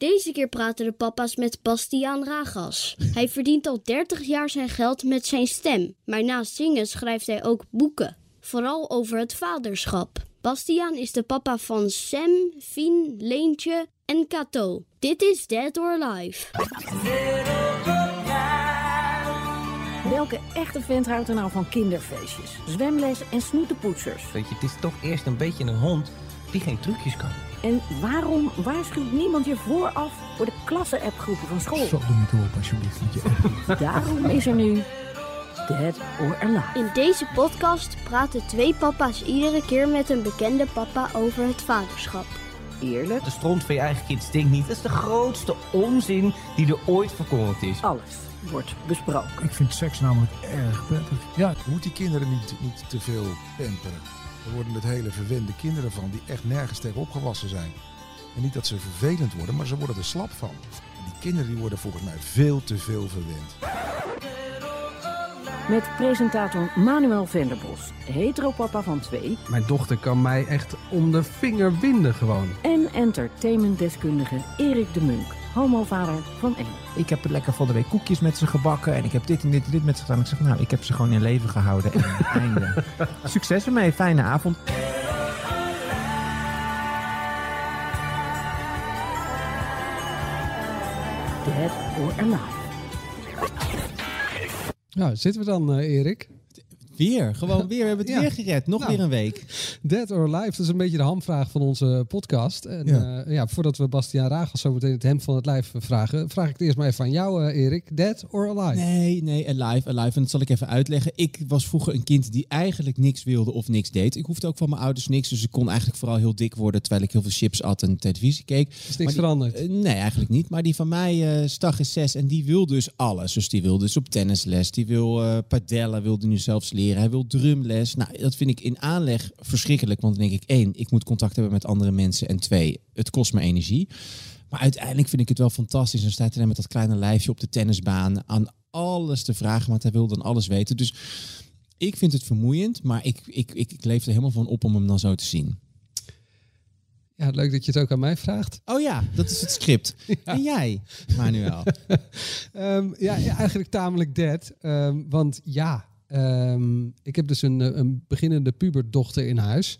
deze keer praten de papa's met Bastiaan Ragas. Hij verdient al 30 jaar zijn geld met zijn stem, maar naast zingen schrijft hij ook boeken. Vooral over het vaderschap. Bastiaan is de papa van Sam, Fien, Leentje en Kato. Dit is Dead or Alive. Welke echte vent houdt er nou van kinderfeestjes, zwemles en snoetenpoetsers? Weet je, het is toch eerst een beetje een hond die geen trucjes kan. En waarom waarschuwt niemand je vooraf voor de klasse-appgroepen van school? Zo, niet op alsjeblieft Daarom is er nu Dead or Alive. In deze podcast praten twee papa's iedere keer met een bekende papa over het vaderschap. Eerlijk, De stront van je eigen kind stinkt niet. Dat is de grootste onzin die er ooit verkondigd is. alles wordt besproken. Ik vind seks namelijk erg prettig. Ja, moet die kinderen niet, niet te veel pamperen. Er worden het hele verwende kinderen van die echt nergens tegen opgewassen zijn. En niet dat ze vervelend worden, maar ze worden er slap van. En die kinderen die worden volgens mij veel te veel verwend. Met presentator Manuel Venderbos, heteropapa van twee... Mijn dochter kan mij echt om de vinger winden gewoon. en entertainmentdeskundige Erik de Munk, homovader van één. Ik heb lekker van de week koekjes met ze gebakken. En ik heb dit en dit en dit met ze gedaan. Ik zeg, nou, ik heb ze gewoon in leven gehouden. En einde. Succes ermee. Fijne avond. Dead or Alive. Nou, zitten we dan, eh, Erik? Weer, gewoon weer. We hebben het Ja. weer gered. Nog Nou. weer een week. Dead or Alive, dat is een beetje de hamvraag van onze podcast. En ja, Ja. ja voordat we Bastiaan Ragels zo meteen het hemd van het lijf vragen, vraag ik het eerst maar even aan jou, eh, Erik. Dead or Alive? Nee, nee, alive, alive. En dat zal ik even uitleggen. Ik was vroeger een kind die eigenlijk niks wilde of niks deed. Ik hoefde ook van mijn ouders niks. Dus ik kon eigenlijk vooral heel dik worden terwijl ik heel veel chips at en televisie keek. Is niks die- veranderd? Eh, nee, eigenlijk niet. Maar die van mij, eh Stag is zes en die wil dus alles. Dus die wil dus op tennisles, die wil eh padellen, wil die nu zelfs leren. Hij wil drumles. Nou, dat vind ik in aanleg verschrikkelijk. Want dan denk ik, één, ik moet contact hebben met andere mensen. En twee, het kost me energie. Maar uiteindelijk vind ik het wel fantastisch. Dan staat hij met dat kleine lijfje op de tennisbaan aan alles te vragen. Want hij wil dan alles weten. Dus ik vind het vermoeiend. Maar ik, ik, ik, ik leef er helemaal van op om hem dan zo te zien. Ja, leuk dat je het ook aan mij vraagt. Oh ja, dat is het script. En jij, Manuel? Ehm, ja, ja, eigenlijk tamelijk dead. Ehm, want ja, ehm, ik heb dus een, eh, een beginnende puberdochter in huis.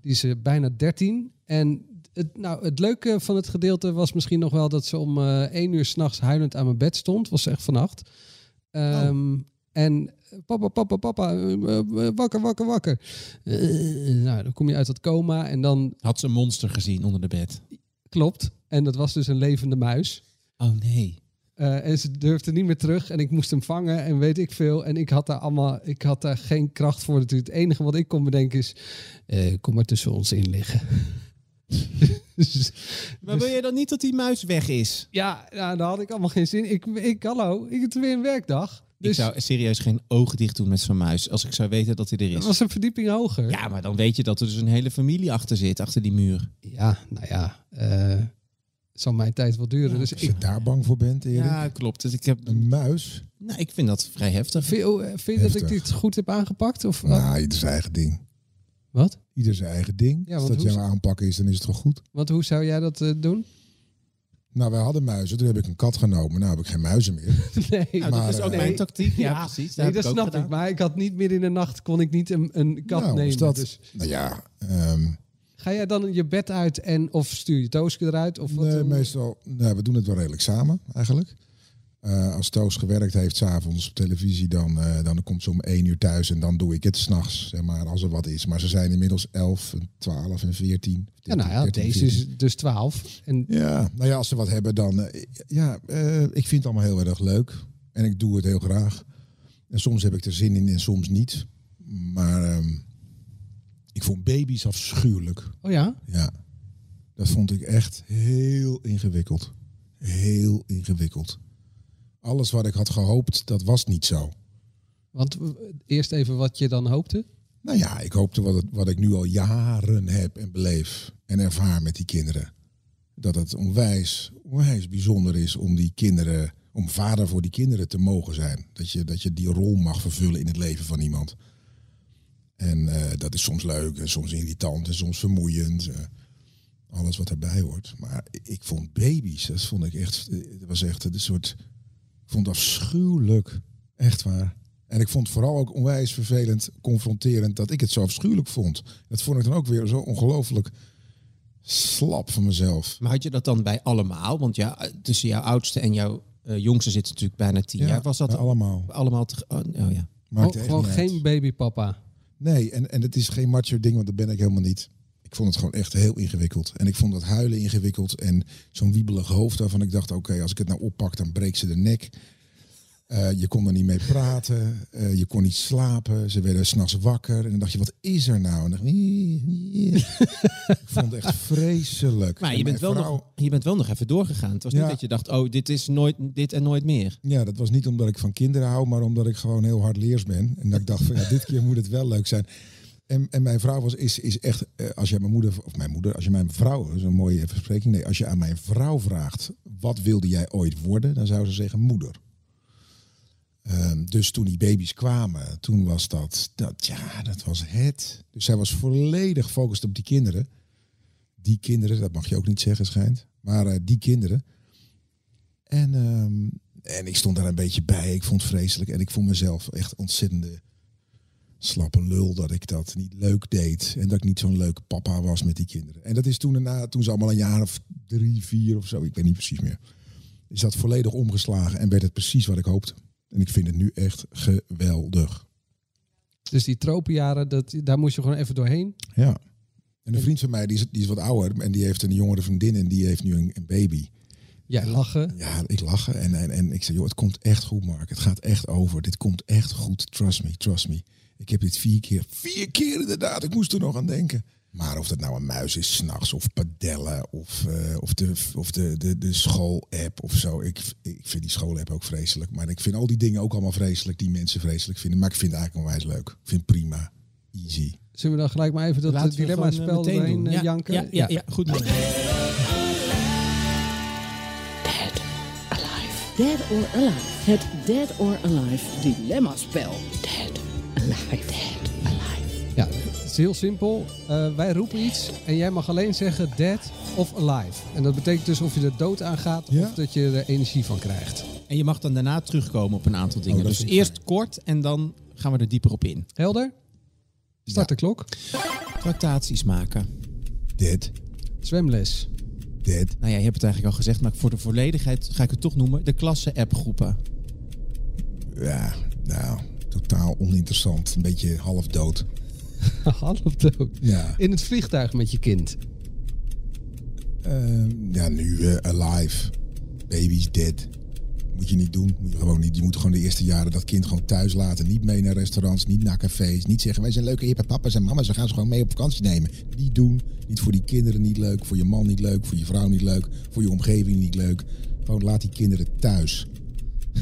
Die is eh, bijna 13. En het, nou, het leuke van het gedeelte was misschien nog wel dat ze om eh 1 uur s'nachts huilend aan mijn bed stond. Was echt vannacht. Ehm, En eh, papa, papa, papa, wakker, wakker, wakker. Nou, dan kom je uit dat coma en dan Had ze een monster gezien onder de bed? klopt. En dat was dus een levende muis. Oh nee. Eh, en ze durfde niet meer terug en ik moest hem vangen en weet ik veel. En ik had daar allemaal, ik had daar geen kracht voor natuurlijk. Het enige wat ik kon bedenken is, eh, kom maar tussen ons in liggen. Dus- Maar wil je dan niet dat die muis weg is? ja, nou, daar had ik allemaal geen zin. Ik, ik hallo, ik heb weer een werkdag. Dus Ik zou serieus geen ogen dicht doen met zo'n muis. Als ik zou weten dat hij er dat is. was een verdieping hoger. Ja, maar dan weet je dat er dus een hele familie achter zit, achter die muur. Ja, nou ja, eh, het zal mijn tijd wel duren. dus Als ik, je daar bang voor bent, Erik. Ja, klopt. Dus ik, heb, Een muis? nou, ik vind dat vrij heftig. vind, je- vind je dat ik dit goed heb aangepakt? Of, Nou, ieder zijn eigen ding. Wat? Ieder zijn eigen ding. Ja, Als dat jouw aanpakken is, dan is het toch goed? Want hoe zou jij dat eh, doen? Nou, wij hadden muizen. Toen heb ik een kat genomen. Nou heb ik geen muizen meer. Nee, Nou, Maar, dat is ook eh, mijn tactiek. Ja, Ja, precies. nee, dat ik ook snap gedaan. ik. Maar ik had niet midden in de nacht kon ik niet een, een kat Nou, nemen. dat- Dus Nou ja, ehm, ga jij dan je bed uit en of stuur je Tooske eruit? Of wat, nee, meestal, nou, we doen het wel redelijk samen eigenlijk. Eh, als Toos gewerkt heeft s'avonds op televisie, dan, eh, dan komt ze om één uur thuis en dan doe ik het s'nachts, zeg maar, als er wat is. Maar ze zijn inmiddels 11, en 12 en 14. Ja, nou ja, 13, deze 14. is dus 12. En Ja, nou ja, als ze wat hebben, dan... eh, ja, ik vind het allemaal heel erg leuk. En ik doe het heel graag. En soms heb ik er zin in en soms niet. Maar ehm, ik vond baby's afschuwelijk. oh ja, Ja, dat vond ik echt heel ingewikkeld. Heel ingewikkeld. Alles wat ik had gehoopt, dat was niet zo. Want eh, eerst even wat je dan hoopte. Nou ja, ik hoopte wat, het, wat ik nu al jaren heb en beleef en ervaar met die kinderen. Dat het onwijs, onwijs bijzonder is om die kinderen, om vader voor die kinderen te mogen zijn. Dat je, dat je die rol mag vervullen in het leven van iemand. En eh, dat is soms leuk en soms irritant en soms vermoeiend. eh, alles wat erbij hoort. Maar ik vond baby's, dat vond ik echt, het was echt een soort, ik vond afschuwelijk. Echt waar. En ik vond het vooral ook onwijs vervelend, confronterend dat ik het zo afschuwelijk vond. Dat vond ik dan ook weer zo ongelooflijk slap van mezelf. Maar had je dat dan bij allemaal? Want ja, tussen jouw oudste en jouw eh, jongste zit natuurlijk bijna tien Ja, jaar. Was dat bij allemaal. allemaal te, oh, oh ja. Maakt Gewoon- geen babypapa. Nee, en, en het is geen macho ding, want dat ben ik helemaal niet. Ik vond het gewoon echt heel ingewikkeld. En ik vond dat huilen ingewikkeld. En zo'n wiebelig hoofd waarvan ik dacht, oké, als ik het nou oppak, dan breekt ze de nek. Eh, je kon er niet mee praten. Eh, je kon niet slapen. Ze werden s'nachts wakker. En dan dacht je, wat is er nou? En dan dacht ik, ik vond het echt vreselijk. Maar je bent, wel vrouw- nog, je bent wel nog even doorgegaan. Het was Ja. niet dat je dacht, oh, dit is nooit, dit en nooit meer. Ja, dat was niet omdat ik van kinderen hou, maar omdat ik gewoon heel hard leers ben. En dat ik dacht van ja, dit keer moet het wel leuk zijn. En, en mijn vrouw was, is, is echt, eh, als jij mijn moeder, of mijn moeder, als je mijn vrouw, dat is een mooie verspreking. Nee, als je aan mijn vrouw vraagt, wat wilde jij ooit worden? Dan zou ze zeggen moeder. Ehm, dus toen die baby's kwamen, toen was dat, dat, ja, dat was het. Dus zij was volledig gefocust op die kinderen. Die kinderen, dat mag je ook niet zeggen, schijnt. Maar eh, die kinderen. En, ehm, en ik stond daar een beetje bij. Ik vond het vreselijk. En ik vond mezelf echt ontzettende slappe lul dat ik dat niet leuk deed. En dat ik niet zo'n leuke papa was met die kinderen. En dat is toen daarna, toen ze allemaal een jaar of drie, vier of zo, ik weet niet precies meer. Is dat volledig omgeslagen en werd het precies wat ik hoopte. En ik vind het nu echt geweldig. Dus die tropenjaren, dat, daar moest je gewoon even doorheen. Ja. En een vriend van mij, die is, die is wat ouder en die heeft een jongere vriendin en die heeft nu een, een baby. Ja, lachen. Ja, ik lachen en, en, en ik zei, joh, het komt echt goed, Mark. Het gaat echt over. Dit komt echt goed. Trust me, trust me. Ik heb dit vier keer, vier keer inderdaad. Ik moest er nog aan denken. Maar of dat nou een muis is s'nachts of padellen of, eh, of, de, of de, de, de school-app of zo. Ik, ik vind die school-app ook vreselijk. Maar ik vind al die dingen ook allemaal vreselijk die mensen vreselijk vinden. Maar ik vind het eigenlijk onwijs leuk. Ik vind het prima. Easy. Zullen we dan gelijk maar even dat Laten eh, meteen doorheen doen. eh, Ja, janken? Ja, ja, ja, goed. Dead or Alive. Het Dead or Alive dilemma-spel. Dead Alive. Dead Alive. Het is heel simpel. Eh, wij roepen iets en jij mag alleen zeggen dead of alive. En dat betekent dus of je de dood aangaat Ja. of dat je er energie van krijgt. En je mag dan daarna terugkomen op een aantal dingen. Oh, dus eerst kort en dan gaan we er dieper op in. Helder? Start de klok. Tractaties maken. Dead. Zwemles. Dead. Nou ja, je hebt het eigenlijk al gezegd, maar voor de volledigheid ga ik het toch noemen. De klasse-appgroepen. Ja, nou, totaal oninteressant. Een beetje half dood. Half dood. Ja. In het vliegtuig met je kind. Ehm, ja, nu eh, alive. Baby's dead. Moet je niet doen. Moet je gewoon niet. Je moet gewoon de eerste jaren dat kind gewoon thuis laten. Niet mee naar restaurants, niet naar cafés. Niet zeggen wij zijn leuke hippe papa's en mama's. We gaan ze gewoon mee op vakantie nemen. Niet doen. Niet voor die kinderen niet leuk. Voor je man niet leuk. Voor je vrouw niet leuk. Voor je omgeving niet leuk. Gewoon laat die kinderen thuis.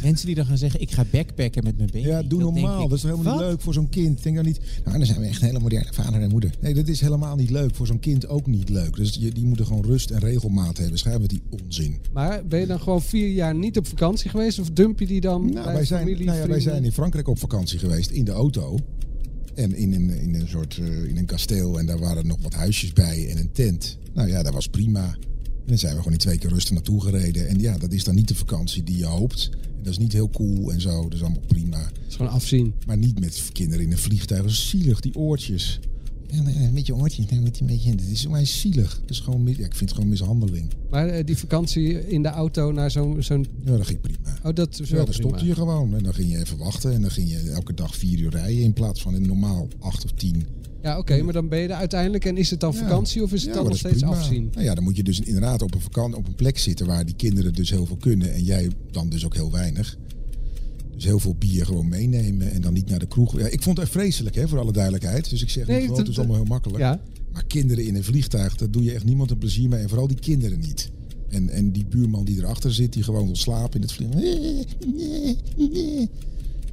Mensen die dan gaan zeggen, ik ga backpacken met mijn baby. Ja, doe normaal. ik, dat is toch helemaal wat? niet leuk voor zo'n kind. Denk dan niet, nou dan zijn we echt een hele moderne vader en moeder. Nee, dat is helemaal niet leuk. Voor zo'n kind ook niet leuk. Dus je, die moeten gewoon rust en regelmaat hebben. Schrijven we die onzin. Maar ben je dan gewoon vier jaar niet op vakantie geweest? Of dump je die dan Nou, bij wij, zijn, familie, nou ja, wij zijn in Frankrijk op vakantie geweest in de auto. En in een, in een soort eh, in een kasteel. En daar waren nog wat huisjes bij en een tent. Nou ja, dat was prima. En dan zijn we gewoon in twee keer rustig naartoe gereden. En ja, dat is dan niet de vakantie die je hoopt. En dat is niet heel cool en zo. Dat is allemaal prima. Het is gewoon afzien. Maar niet met kinderen in een vliegtuig. Dat is zielig, die oortjes. Ja, met je oortjes, je een beetje. Het is maar zielig. Het is gewoon, ja, ik vind het gewoon mishandeling. Maar eh, die vakantie in de auto naar zo'n... zo'n Ja, dat ging prima. oh, dat is Ja, wel dan prima. stopte je gewoon. En dan ging je even wachten. En dan ging je elke dag vier uur rijden. In plaats van in normaal acht of tien. Ja, oké, maar dan ben je er uiteindelijk. En is het dan vakantie of is het dan nog steeds prima. afzien? Nou ja, dan moet je dus inderdaad op een, vakantie, op een plek zitten waar die kinderen dus heel veel kunnen. En jij dan dus ook heel weinig. Dus heel veel bier gewoon meenemen en dan niet naar de kroeg. Ja, ik vond het vreselijk, hè, voor alle duidelijkheid. Dus ik zeg Nee, niet, het- is allemaal heel makkelijk. Ja. Maar kinderen in een vliegtuig, daar doe je echt niemand een plezier mee. En vooral die kinderen niet. En, en die buurman die erachter zit, die gewoon wil slapen in het vliegen.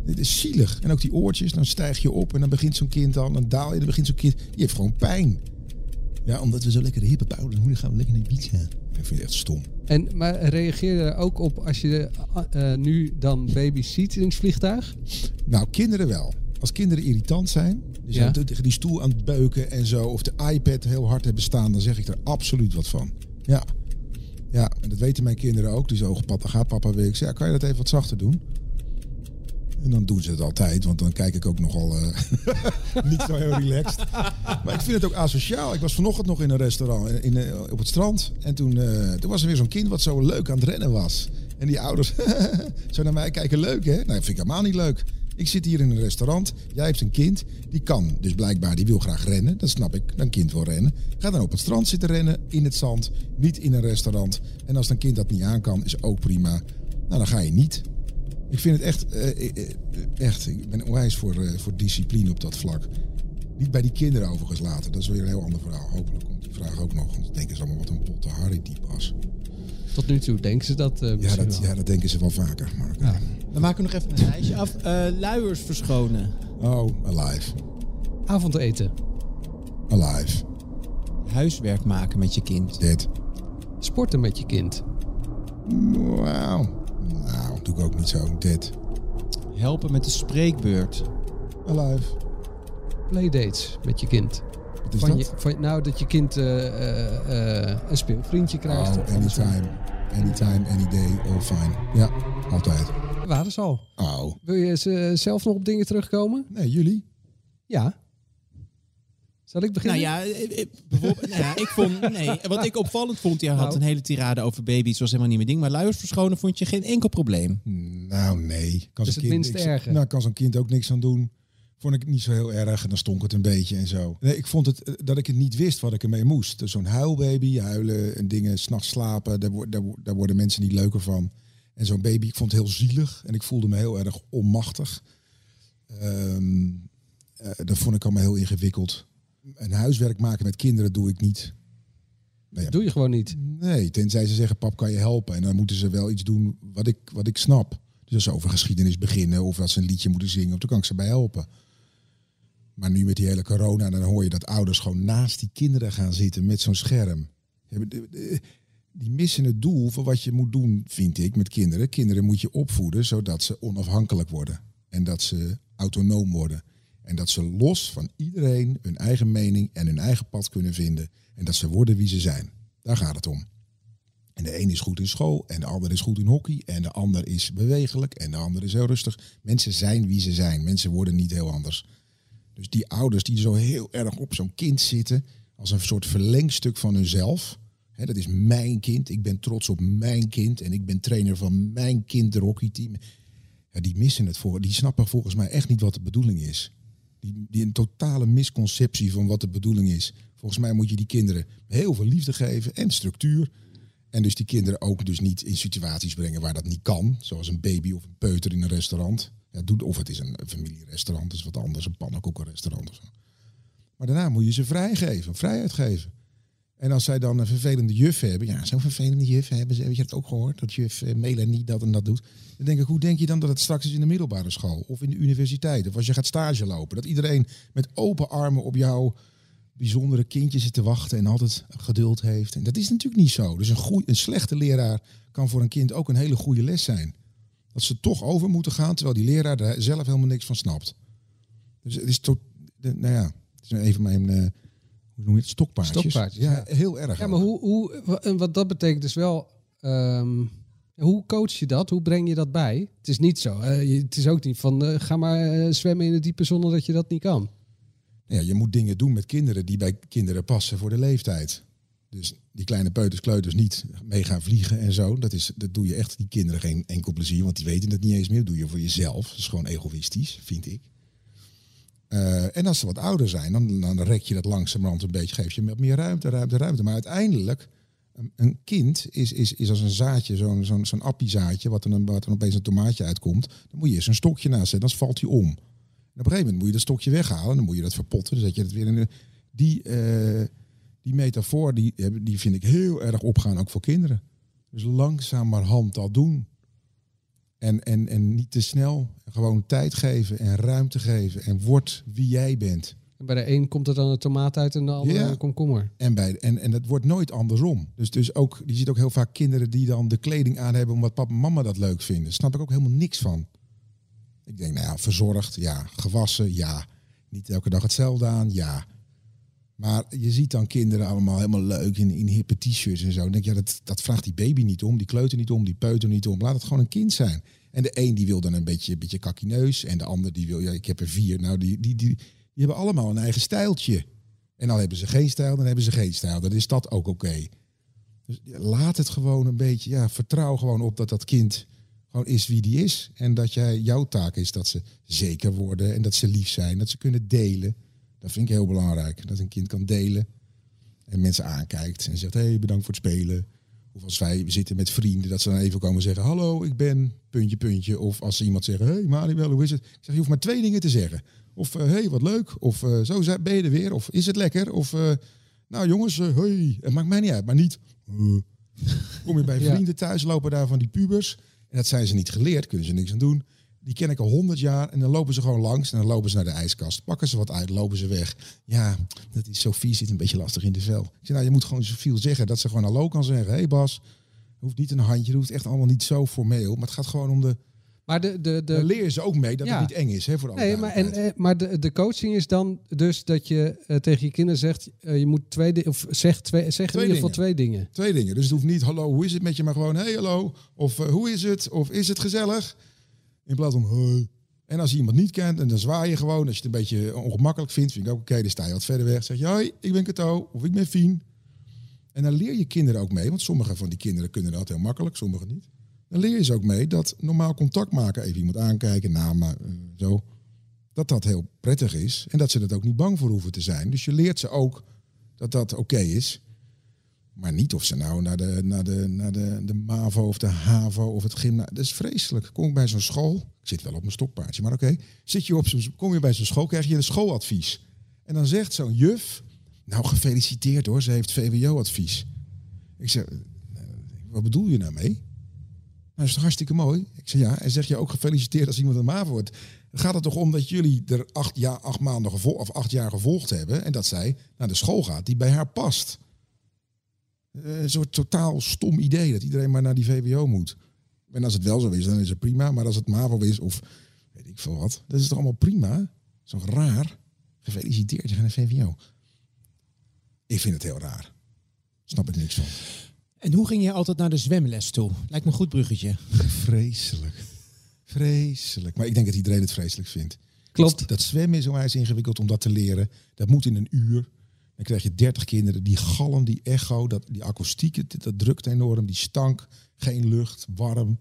Dit is zielig. En ook die oortjes, dan stijg je op en dan begint zo'n kind al, dan daal je, dan begint zo'n kind. Die heeft gewoon pijn. Ja, omdat we zo lekker de hippe bouwen, dan gaan we lekker naar Ibiza. Ik vind het echt stom. En, maar reageer je er ook op als je eh, eh, nu dan baby's ziet in het vliegtuig? Nou, kinderen wel. Als kinderen irritant zijn, Ja. tegen die stoel aan het beuken en zo, of de iPad heel hard hebben staan, dan zeg ik er absoluut wat van. Ja. Ja, en dat weten mijn kinderen ook. Die zo, papa, gaat papa weer. Ik zeg, ja, kan je dat even wat zachter doen? En dan doen ze het altijd, want dan kijk ik ook nogal eh, niet zo heel relaxed. Maar ik vind het ook asociaal. Ik was vanochtend nog in een restaurant in, in, eh, op het strand. En toen, eh, toen was er weer zo'n kind wat zo leuk aan het rennen was. En die ouders zo naar mij kijken, leuk hè? Nou, dat vind ik helemaal niet leuk. Ik zit hier in een restaurant. Jij hebt een kind. Die kan dus blijkbaar, die wil graag rennen. Dat snap ik. Een kind wil rennen. Ga dan op het strand zitten rennen. In het zand. Niet in een restaurant. En als een kind dat niet aan kan, is ook prima. Nou, dan ga je niet. Ik vind het echt, eh, eh, eh, echt ik ben onwijs voor, eh, voor discipline op dat vlak. Niet bij die kinderen overigens laten. Dat is weer een heel ander verhaal. Hopelijk komt die vraag ook nog. Want dan denken ze allemaal wat een botte Harry die was. Tot nu toe denken ze dat eh, Ja dat, wel. ja, dat denken ze wel vaker. Maar, Ja. We maken nog even een lijstje af. Eh, luiers verschonen. Oh, alive. Avondeten. Alive. Huiswerk maken met je kind. Dit. Sporten met je kind. Wauw. Doe ik ook niet zo. Dit. Helpen met de spreekbeurt. Alive. Playdates met je kind. Wat is Van dat? je, van, nou, dat je kind eh, eh, eh, een speelvriendje krijgt. Oh, anytime. Anytime, any day, all fine. Ja, altijd. Waren ze al. Oh. Wil je ze- zelf nog op dingen terugkomen? Nee, jullie? Ja. Zal ik beginnen? Nou ja, eh, eh, bijvoorbeeld, nou ja, ik vond, nee, wat ik opvallend vond, je had Nou. een hele tirade over baby's, was helemaal niet mijn ding. Maar luiers verschonen vond je geen enkel probleem. Nou, nee. Kan zo'n het niks- erge. Nou, kan zo'n kind ook niks aan doen. Vond ik niet zo heel erg en dan stonk het een beetje en zo. Nee, ik vond het eh, dat ik het niet wist wat ik ermee moest. Dus zo'n huilbaby, huilen en dingen, s'nachts slapen, daar, daar, daar worden mensen niet leuker van. En zo'n baby, ik vond het heel zielig en ik voelde me heel erg onmachtig. Ehm, eh, dat vond ik allemaal heel ingewikkeld. En huiswerk maken met kinderen doe ik niet. Nou ja, Doe je gewoon niet. Nee, tenzij ze zeggen, pap, kan je helpen? En dan moeten ze wel iets doen wat ik, wat ik snap. Dus als ze over geschiedenis beginnen of als ze een liedje moeten zingen, of dan kan ik ze bij helpen. Maar nu met die hele corona, dan hoor je dat ouders gewoon naast die kinderen gaan zitten met zo'n scherm. Die missen het doel voor wat je moet doen, vind ik, met kinderen. Kinderen moet je opvoeden zodat ze onafhankelijk worden. En dat ze autonoom worden. En dat ze los van iedereen hun eigen mening en hun eigen pad kunnen vinden. En dat ze worden wie ze zijn. Daar gaat het om. En de een is goed in school en de ander is goed in hockey. En de ander is bewegelijk en de ander is heel rustig. Mensen zijn wie ze zijn. Mensen worden niet heel anders. Dus die ouders die zo heel erg op zo'n kind zitten, als een soort verlengstuk van hunzelf. Dat is mijn kind. Ik ben trots op mijn kind. En ik ben trainer van mijn kind, de hockeyteam. Ja, die missen het voor. Die snappen volgens mij echt niet wat de bedoeling is. Die, een totale misconceptie van wat de bedoeling is. Volgens mij moet je die kinderen heel veel liefde geven en structuur. En dus die kinderen ook dus niet in situaties brengen waar dat niet kan. Zoals een baby of een peuter in een restaurant. Ja, of het is een familierestaurant, dat is wat anders. Een pannenkoekenrestaurant of zo. Maar daarna moet je ze vrijgeven, vrijheid geven. En als zij dan een vervelende juf hebben, ja, zo'n vervelende juf hebben ze, heb je het ook gehoord, dat juf eh, Melanie dat en dat doet. Dan denk ik, hoe denk je dan dat het straks is in de middelbare school of in de universiteit of als je gaat stage lopen? Dat iedereen met open armen op jouw bijzondere kindje zit te wachten en altijd geduld heeft. En dat is natuurlijk niet zo. Dus een, een slechte leraar kan voor een kind ook een hele goede les zijn. Dat ze toch over moeten gaan, terwijl die leraar daar zelf helemaal niks van snapt. Dus het is tot, nou ja, het is even mijn, eh, hoe noem je het, stokpaardjes. Stokpaardjes, ja, ja. heel erg. Ja, maar hoe, hoe, wat dat betekent is wel... ehm, hoe coach je dat? Hoe breng je dat bij? Het is niet zo. eh, het is ook niet van eh, ga maar eh, zwemmen in het diepe zonder dat je dat niet kan. Ja, je moet dingen doen met kinderen die bij kinderen passen voor de leeftijd. Dus die kleine peuters, kleuters niet mee gaan vliegen en zo. Dat, is, dat doe je echt die kinderen geen enkel plezier, want die weten het niet eens meer. Dat doe je voor jezelf. Dat is gewoon egoïstisch, vind ik. Eh, en als ze wat ouder zijn, dan, dan rek je dat langzamerhand een beetje. Geef je meer ruimte, ruimte, ruimte. Maar uiteindelijk, een, kind is, is, is als een zaadje, zo'n zo'n zo'n appiezaadje, wat er, dan- wat opeens een tomaatje uitkomt. Dan moet je eerst een stokje naast zetten, anders valt hij om. En op een gegeven moment moet je dat stokje weghalen. Dan moet je dat verpotten. Dan zet je het weer in de... Die, eh, die metafoor, die, die vind ik heel erg opgaan, ook voor kinderen. Dus langzamerhand dat doen. En, en, en niet te snel. Gewoon tijd geven en ruimte geven. En word wie jij bent. En bij de een komt er dan een tomaat uit en de andere Ja. een komkommer. En, bij, en, en het wordt nooit andersom. Dus, dus ook, je ziet ook heel vaak kinderen die dan de kleding aan hebben omdat papa en mama dat leuk vinden. Daar snap ik ook helemaal niks van. Ik denk, nou ja, verzorgd, ja. Gewassen, ja. Niet elke dag hetzelfde aan, ja. Maar je ziet dan kinderen allemaal helemaal leuk in, in hippe t-shirts en zo. Dan denk je, ja, dat, dat vraagt die baby niet om, die kleuter niet om, die peuter niet om. Laat het gewoon een kind zijn. En de een die wil dan een beetje, een beetje kakkineus. En de ander die wil, ja, ik heb er vier. Nou, die, die, die, die hebben allemaal een eigen stijltje. En dan hebben ze geen stijl, dan hebben ze geen stijl. Dan is dat ook oké. Dus laat het gewoon een beetje, ja, vertrouw gewoon op dat dat kind gewoon is wie die is. En dat jij, jouw taak is dat ze zeker worden en dat ze lief zijn. Dat ze kunnen delen. Dat vind ik heel belangrijk. Dat een kind kan delen en mensen aankijkt en zegt, hé, hey, bedankt voor het spelen. Of als wij zitten met vrienden, dat ze dan even komen zeggen, hallo, ik ben, puntje, puntje. Of als ze iemand zegt, hé, hey, Manuel, hoe is het? Ik zeg, je hoeft maar twee dingen te zeggen. Of, hé, hey, wat leuk. Of, eh, zo ben je er weer. Of, is het lekker? Of, eh, nou jongens, hé, hey. het maakt mij niet uit. Maar niet, eh. kom je bij vrienden thuis, lopen daar van die pubers. En dat zijn ze niet geleerd, kunnen ze niks aan doen. Die ken ik al honderd jaar en dan lopen ze gewoon langs en dan lopen ze naar de ijskast. Pakken ze wat uit, lopen ze weg. Ja, dat is Sophie zit een beetje lastig in de vel. Ik zeg, nou, je moet gewoon zoveel zeggen dat ze gewoon hallo kan zeggen. Hé hey Bas, hoeft niet een handje, dat hoeft echt allemaal niet zo formeel. Maar het gaat gewoon om de... Maar de, de, de, leer ze ook mee dat Ja. het niet eng is, hè, voor alle nee, maar, en, eh, maar de, de coaching is dan dus dat je eh, tegen je kinderen zegt, eh, je moet twee dingen, of zeg, twee, zeg in Twee ieder geval dingen. twee dingen. Twee dingen. Dus het hoeft niet, hallo, hoe is het met je? Maar gewoon, hey, hallo. Of hoe is het? Of is het gezellig? In plaats van, hey. En als je iemand niet kent, en dan zwaai je gewoon. Als je het een beetje ongemakkelijk vindt, vind ik ook oké, dan sta je wat verder weg. Zeg je, hoi, ik ben Kato. Of ik ben Fien. En dan leer je kinderen ook mee. Want sommige van die kinderen kunnen dat heel makkelijk, sommige niet. Dan leer je ze ook mee dat normaal contact maken, even iemand aankijken, namen, eh, zo. Dat dat heel prettig is. En dat ze er ook niet bang voor hoeven te zijn. Dus je leert ze ook dat dat oké is. Maar niet of ze nou naar de, naar de, naar de, de MAVO of de HAVO of het gymnasium... Dat is vreselijk. Kom ik bij zo'n school... Ik zit wel op mijn stokpaardje, maar oké. Zit je op kom je bij zo'n school, krijg je een schooladvies. En dan zegt zo'n juf... Nou, gefeliciteerd hoor, ze heeft VWO-advies. Ik zeg, eh, wat bedoel je nou mee? Dat is toch hartstikke mooi? Ik zeg ja. En zeg je ook gefeliciteerd als iemand een MAVO wordt. Gaat het toch om dat jullie er acht, jaar, acht maanden of acht jaar gevolgd hebben... en dat zij naar de school gaat die bij haar past. Eh, Een soort totaal stom idee dat iedereen maar naar die VWO moet. En als het wel zo is, dan is het prima. Maar als het MAVO is of weet ik veel wat, dat is toch allemaal prima? Zo raar. Gefeliciteerd, je gaat naar VWO. Ik vind het heel raar. Snap ik niks van. En hoe ging je altijd naar de zwemles toe? Lijkt me een goed bruggetje. Vreselijk. Vreselijk. Maar ik denk dat iedereen het vreselijk vindt. Klopt. Dat, dat zwemmen is onwijs ingewikkeld om dat te leren. Dat moet in een uur. Dan krijg je 30 kinderen. Die galm, die echo, dat, die akoestiek, dat, drukt enorm. Die stank, geen lucht, warm.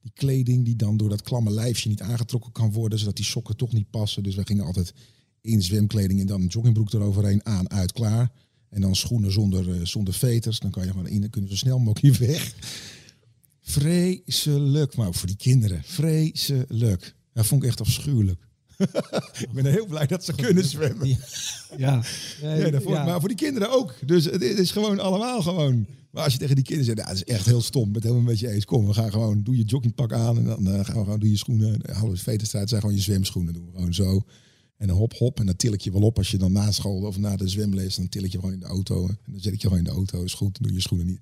Die kleding die dan door dat klamme lijfje niet aangetrokken kan worden. Zodat die sokken toch niet passen. Dus wij gingen altijd in zwemkleding en dan een joggingbroek eroverheen. Aan, uit, klaar. En dan schoenen zonder, eh, zonder veters. Dan kan je gewoon in, dan kunnen zo snel mogelijk weg. Vreselijk. Maar voor die kinderen. Vreselijk. Dat vond ik echt afschuwelijk. ik ben heel blij dat ze kunnen zwemmen. Ja. Ja, Maar voor die kinderen ook. Dus het is gewoon allemaal gewoon. Maar als je tegen die kinderen zegt, ja, dat is echt heel stom. Ik ben het helemaal met je eens. Kom, we gaan gewoon, doe je joggingpak aan en dan eh, gaan we gewoon, doe je schoenen. Uh, Hallo, veterstrijd zijn gewoon je zwemschoenen. Doen we gewoon zo. En dan hop, hop. En dan til ik je wel op als je dan na school of na de zwemles, dan til ik je gewoon in de auto. En dan zet ik je gewoon in de auto. Is goed, dan doe je schoenen niet.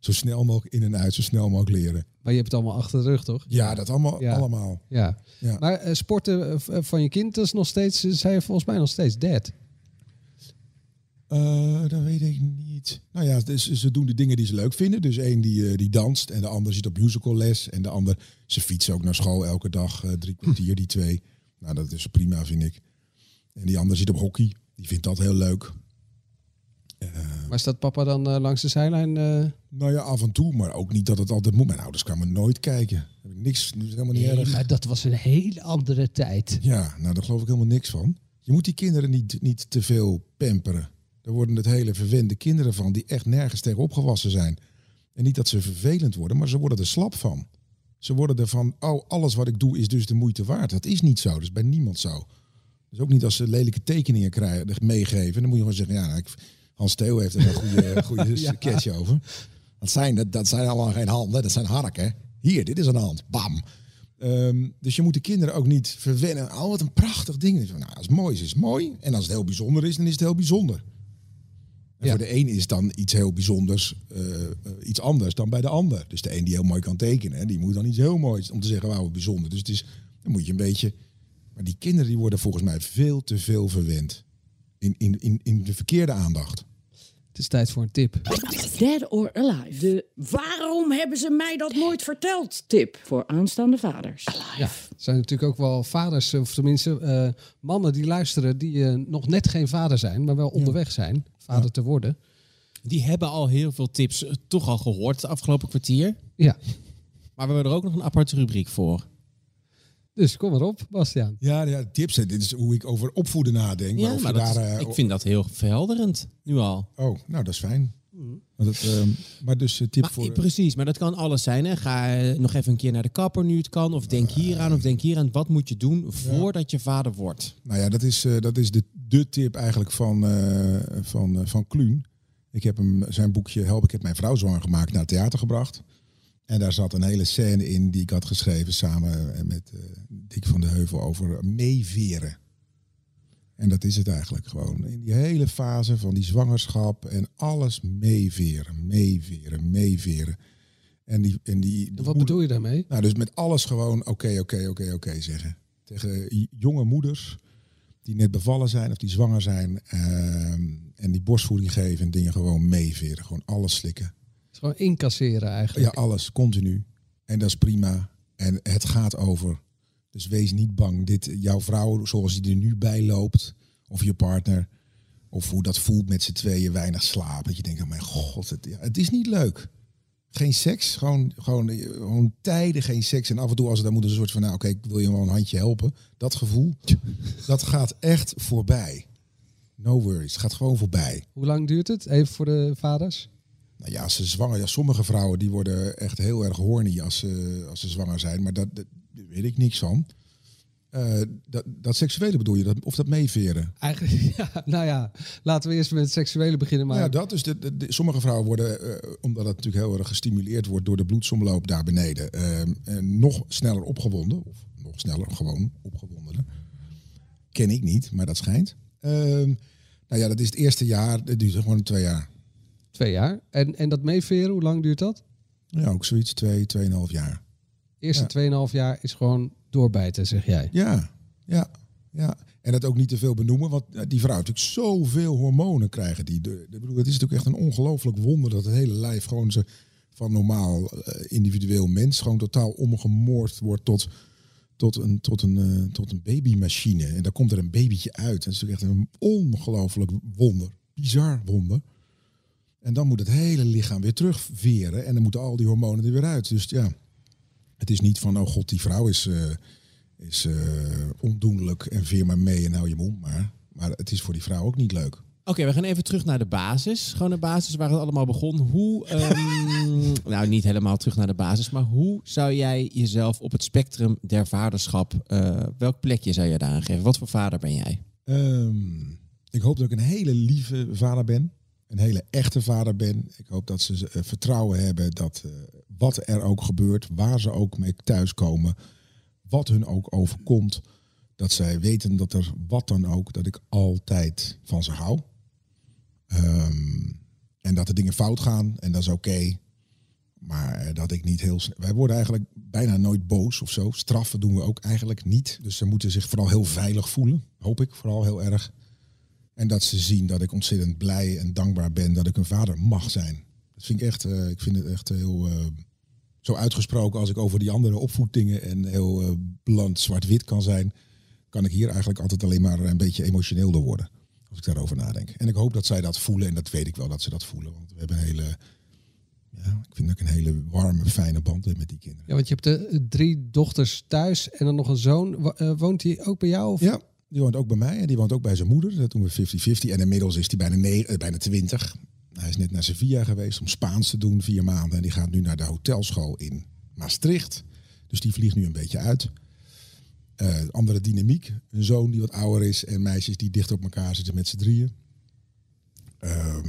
Zo snel mogelijk in en uit, zo snel mogelijk leren. Maar je hebt het allemaal achter de rug, toch? Ja, dat allemaal. Ja. allemaal. Ja. Ja. Maar eh, sporten eh, van je kind, dat is nog steeds, eh, zei je volgens mij nog steeds dead. Eh, dat weet ik niet. Nou ja, dus ze doen de dingen die ze leuk vinden. Dus één die, die danst en de ander zit op musicalles. En de ander, ze fietsen ook naar school elke dag drie kwartier, die twee. Nou, dat is prima, vind ik. En die ander zit op hockey. Die vindt dat heel leuk. Maar staat papa dan eh, langs de zijlijn? eh? Nou ja, af en toe, maar ook niet dat het altijd moet. Mijn ouders kwamen nooit kijken. Heb ik niks, dat is helemaal niet erg. maar dat was een hele andere tijd. Ja, nou daar geloof ik helemaal niks van. Je moet die kinderen niet, niet te veel pamperen. Daar worden het hele verwende kinderen van die echt nergens tegen opgewassen zijn. En niet dat ze vervelend worden, maar ze worden er slap van. Ze worden ervan, oh, alles wat ik doe is dus de moeite waard. Dat is niet zo, dat is bij niemand zo. Dus ook niet als ze lelijke tekeningen krijgen, meegeven. Dan moet je gewoon zeggen, ja, nou, ik, Hans Theo heeft er een goede, goede sketch over. Dat zijn, dat, dat zijn allemaal geen handen, dat zijn harken. Hier, dit is een hand. Bam. Ehm, dus je moet de kinderen ook niet verwennen. Oh, wat een prachtig ding. Nou, als het mooi is, is het mooi. En als het heel bijzonder is, dan is het heel bijzonder. En Ja. voor de een is dan iets heel bijzonders eh, eh, iets anders dan bij de ander. Dus de een die heel mooi kan tekenen, hè, die moet dan iets heel moois om te zeggen, wauw, bijzonder. Dus het is, dan moet je een beetje... Maar die kinderen die worden volgens mij veel te veel verwend. In, in, in, in de verkeerde aandacht. Het is tijd voor een tip. Dead or Alive. De waarom hebben ze mij dat nooit verteld tip voor aanstaande vaders. Ja, er zijn natuurlijk ook wel vaders, of tenminste eh, mannen die luisteren, die eh, nog net geen vader zijn, maar wel onderweg zijn vader te worden. Die hebben al heel veel tips eh, toch al gehoord het afgelopen kwartier. Ja, Maar we hebben er ook nog een aparte rubriek voor. Dus kom erop, Bastiaan. Ja, ja, tips. hè. Dit is hoe ik over opvoeden nadenk. Ja, maar maar dat, eh, ik vind dat heel verhelderend, nu al. Oh, nou, dat is fijn. Want het, ehm, maar dus eh, tip Maar, voor... Precies, maar dat kan alles zijn. Hè? Ga eh, nog even een keer naar de kapper nu het kan. Of denk hier aan, of denk hier aan. Wat moet je doen voordat je vader wordt? Nou ja, dat is, eh, dat is de, de tip eigenlijk van, eh van, eh, van Kluun. Ik heb hem zijn boekje Help, ik heb mijn vrouw zwanger gemaakt naar het theater gebracht. En daar zat een hele scène in die ik had geschreven samen eh, met eh, Dick van de Heuvel over meeveren. En dat is het eigenlijk gewoon. In die hele fase van die zwangerschap en alles meeveren, meeveren, meeveren. En die, en die, die En wat moeder- bedoel je daarmee? nou, dus met alles gewoon oké, oké, oké, oké zeggen. Tegen jonge moeders die net bevallen zijn of die zwanger zijn ehm, en die borstvoeding geven en dingen gewoon meeveren. Gewoon alles slikken. Gewoon incasseren Ja, eigenlijk. alles, continu. En dat is prima. En het gaat over. Dus wees niet bang. Dit, jouw vrouw, zoals die er nu bij loopt, of je partner, of hoe dat voelt met z'n tweeën, weinig slaap. Dat je denkt, oh mijn god, het, ja, het is niet leuk. Geen seks, gewoon, gewoon, eh, gewoon tijden geen seks. En af en toe als het dan moet een soort van, nou oké, ik wil je wel een handje helpen. Dat gevoel, dat gaat echt voorbij. No worries, het gaat gewoon voorbij. Hoe lang duurt het? Even voor de vaders. Nou ja, als ze zwanger, ja, sommige vrouwen die worden echt heel erg horny als ze, als ze zwanger zijn, maar dat, weet ik niks van. Eh, dat, dat seksuele bedoel je, dat, of dat meeveren? Eigenlijk, ja, nou ja, laten we eerst met het seksuele beginnen. Maar Ja, dat is de, de- de- sommige vrouwen worden, eh, omdat het natuurlijk heel erg gestimuleerd wordt door de bloedsomloop daar beneden, eh, nog sneller opgewonden, of nog sneller gewoon opgewondener. Ken ik niet, maar dat schijnt. Ehm, nou ja, dat is het eerste jaar, dat duurt gewoon twee jaar. Twee jaar. En, en dat meeveren, hoe lang duurt dat? Ja, ook zoiets, twee, tweeënhalf jaar. Eerste Ja. 2,5 jaar is gewoon doorbijten, zeg jij. Ja, ja, ja. En dat ook niet te veel benoemen, want die vrouw natuurlijk zoveel hormonen krijgen. Die, de, bedoel, het is natuurlijk echt een ongelooflijk wonder dat het hele lijf gewoon ze van normaal eh, individueel mens gewoon totaal omgemoord wordt tot, tot, een, tot, een, eh, tot een babymachine. En daar komt er een babytje uit. Dat is natuurlijk echt een ongelooflijk wonder. Bizar wonder. En dan moet het hele lichaam weer terugveren. En dan moeten al die hormonen er weer uit. Dus ja, het is niet van, oh god, die vrouw is, eh, is eh, ondoenlijk en veer maar mee en hou je mond maar. Maar het is voor die vrouw ook niet leuk. Oké, we gaan even terug naar de basis. Gewoon de basis waar het allemaal begon. Hoe, ehm, nou niet helemaal terug naar de basis, maar hoe zou jij jezelf op het spectrum der vaderschap, eh, welk plekje zou je daar aan geven? Wat voor vader ben jij? Ehm, ik hoop dat ik een hele lieve vader ben. Een hele echte vader ben. Ik hoop dat ze eh, vertrouwen hebben dat eh, wat er ook gebeurt, waar ze ook mee thuiskomen, wat hun ook overkomt, dat zij weten dat er wat dan ook, dat ik altijd van ze hou. Ehm, en dat er dingen fout gaan en dat is oké. Maar eh, dat ik niet heel snel. Wij worden eigenlijk bijna nooit boos of zo. Straffen doen we ook eigenlijk niet. Dus ze moeten zich vooral heel veilig voelen. Hoop ik vooral heel erg. En dat ze zien dat ik ontzettend blij en dankbaar ben dat ik een vader mag zijn. Dat vind ik echt. eh, ik vind het echt heel. eh, zo uitgesproken als ik over die andere opvoedingen en heel eh bland zwart-wit kan zijn. Kan ik hier eigenlijk altijd alleen maar een beetje emotioneel door worden. Als ik daarover nadenk. En ik hoop dat zij dat voelen. En dat weet ik wel dat ze dat voelen. Want we hebben een hele. Ja, ik vind dat ik een hele warme, fijne band heb met die kinderen. Ja, want je hebt de drie dochters thuis en dan nog een zoon. Wo- woont hij ook bij jou? Of? Ja, die woont ook bij mij en die woont ook bij zijn moeder. Dat doen we 50-50. En inmiddels is hij bijna, ne- eh, bijna 20. Hij is net naar Sevilla geweest om Spaans te doen, vier maanden. En die gaat nu naar de hotelschool in Maastricht. Dus die vliegt nu een beetje uit. Eh, andere dynamiek. Een zoon die wat ouder is en meisjes die dicht op elkaar zitten met z'n drieën. Ehm,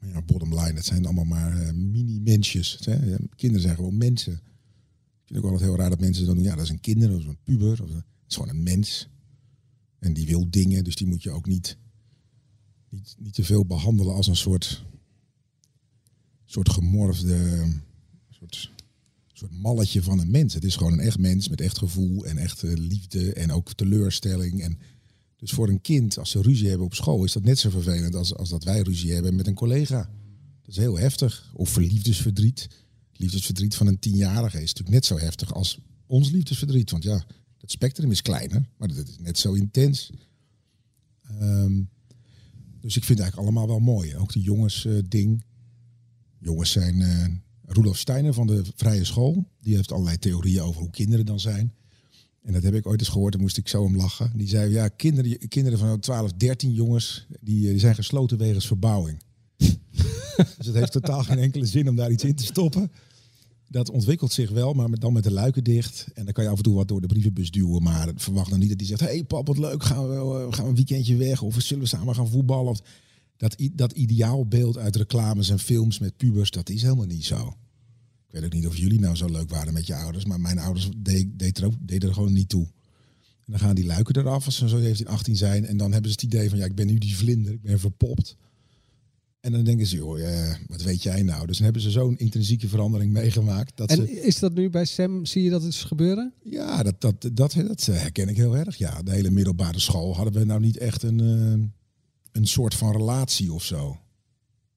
ja, bottom line, het zijn allemaal maar eh, mini-mensjes. Kinderen zijn gewoon mensen. Ik vind ook altijd heel raar dat mensen dan doen, ja, dat is een kinder, dat is een puber. Of, het is gewoon een mens. En die wil dingen, dus die moet je ook niet, niet, niet te veel behandelen als een soort, soort gemorfde, soort, soort malletje van een mens. Het is gewoon een echt mens met echt gevoel en echt eh, liefde en ook teleurstelling. En dus voor een kind, als ze ruzie hebben op school, is dat net zo vervelend als, als dat wij ruzie hebben met een collega. Dat is heel heftig. Of liefdesverdriet. Liefdesverdriet van een tienjarige is natuurlijk net zo heftig als ons liefdesverdriet. Want ja, het spectrum is kleiner, maar dat is net zo intens. Ehm, dus ik vind het eigenlijk allemaal wel mooi. Ook die jongens eh. Jongens zijn... eh Rudolf Steiner van de Vrije School. Die heeft allerlei theorieën over hoe kinderen dan zijn. En dat heb ik ooit eens gehoord, daar moest ik zo om lachen. Die zei, ja, kinderen, kinderen van 12, 13 jongens, die, eh, die zijn gesloten wegens verbouwing. dus het heeft totaal geen enkele zin om daar iets in te stoppen. Dat ontwikkelt zich wel, maar dan met de luiken dicht. En dan kan je af en toe wat door de brievenbus duwen. Maar verwacht dan niet dat die zegt, hey pap, wat leuk, gaan we, eh, gaan we een weekendje weg? Of zullen we samen gaan voetballen? Dat, dat ideaalbeeld uit reclames en films met pubers, dat is helemaal niet zo. Ik weet ook niet of jullie nou zo leuk waren met je ouders. Maar mijn ouders de- deed er, deden er gewoon niet toe. En dan gaan die luiken eraf als ze zo 17, 18 zijn. En dan hebben ze het idee van, ja, ik ben nu die vlinder. Ik ben verpopt. En dan denken ze, joh, eh, wat weet jij nou? Dus dan hebben ze zo'n intrinsieke verandering meegemaakt. Dat ze, En is dat nu bij Sam, zie je dat eens gebeuren? ja, dat, dat, dat, dat herken ik heel erg. Ja, de hele middelbare school hadden we nou niet echt een, eh, een soort van relatie of zo.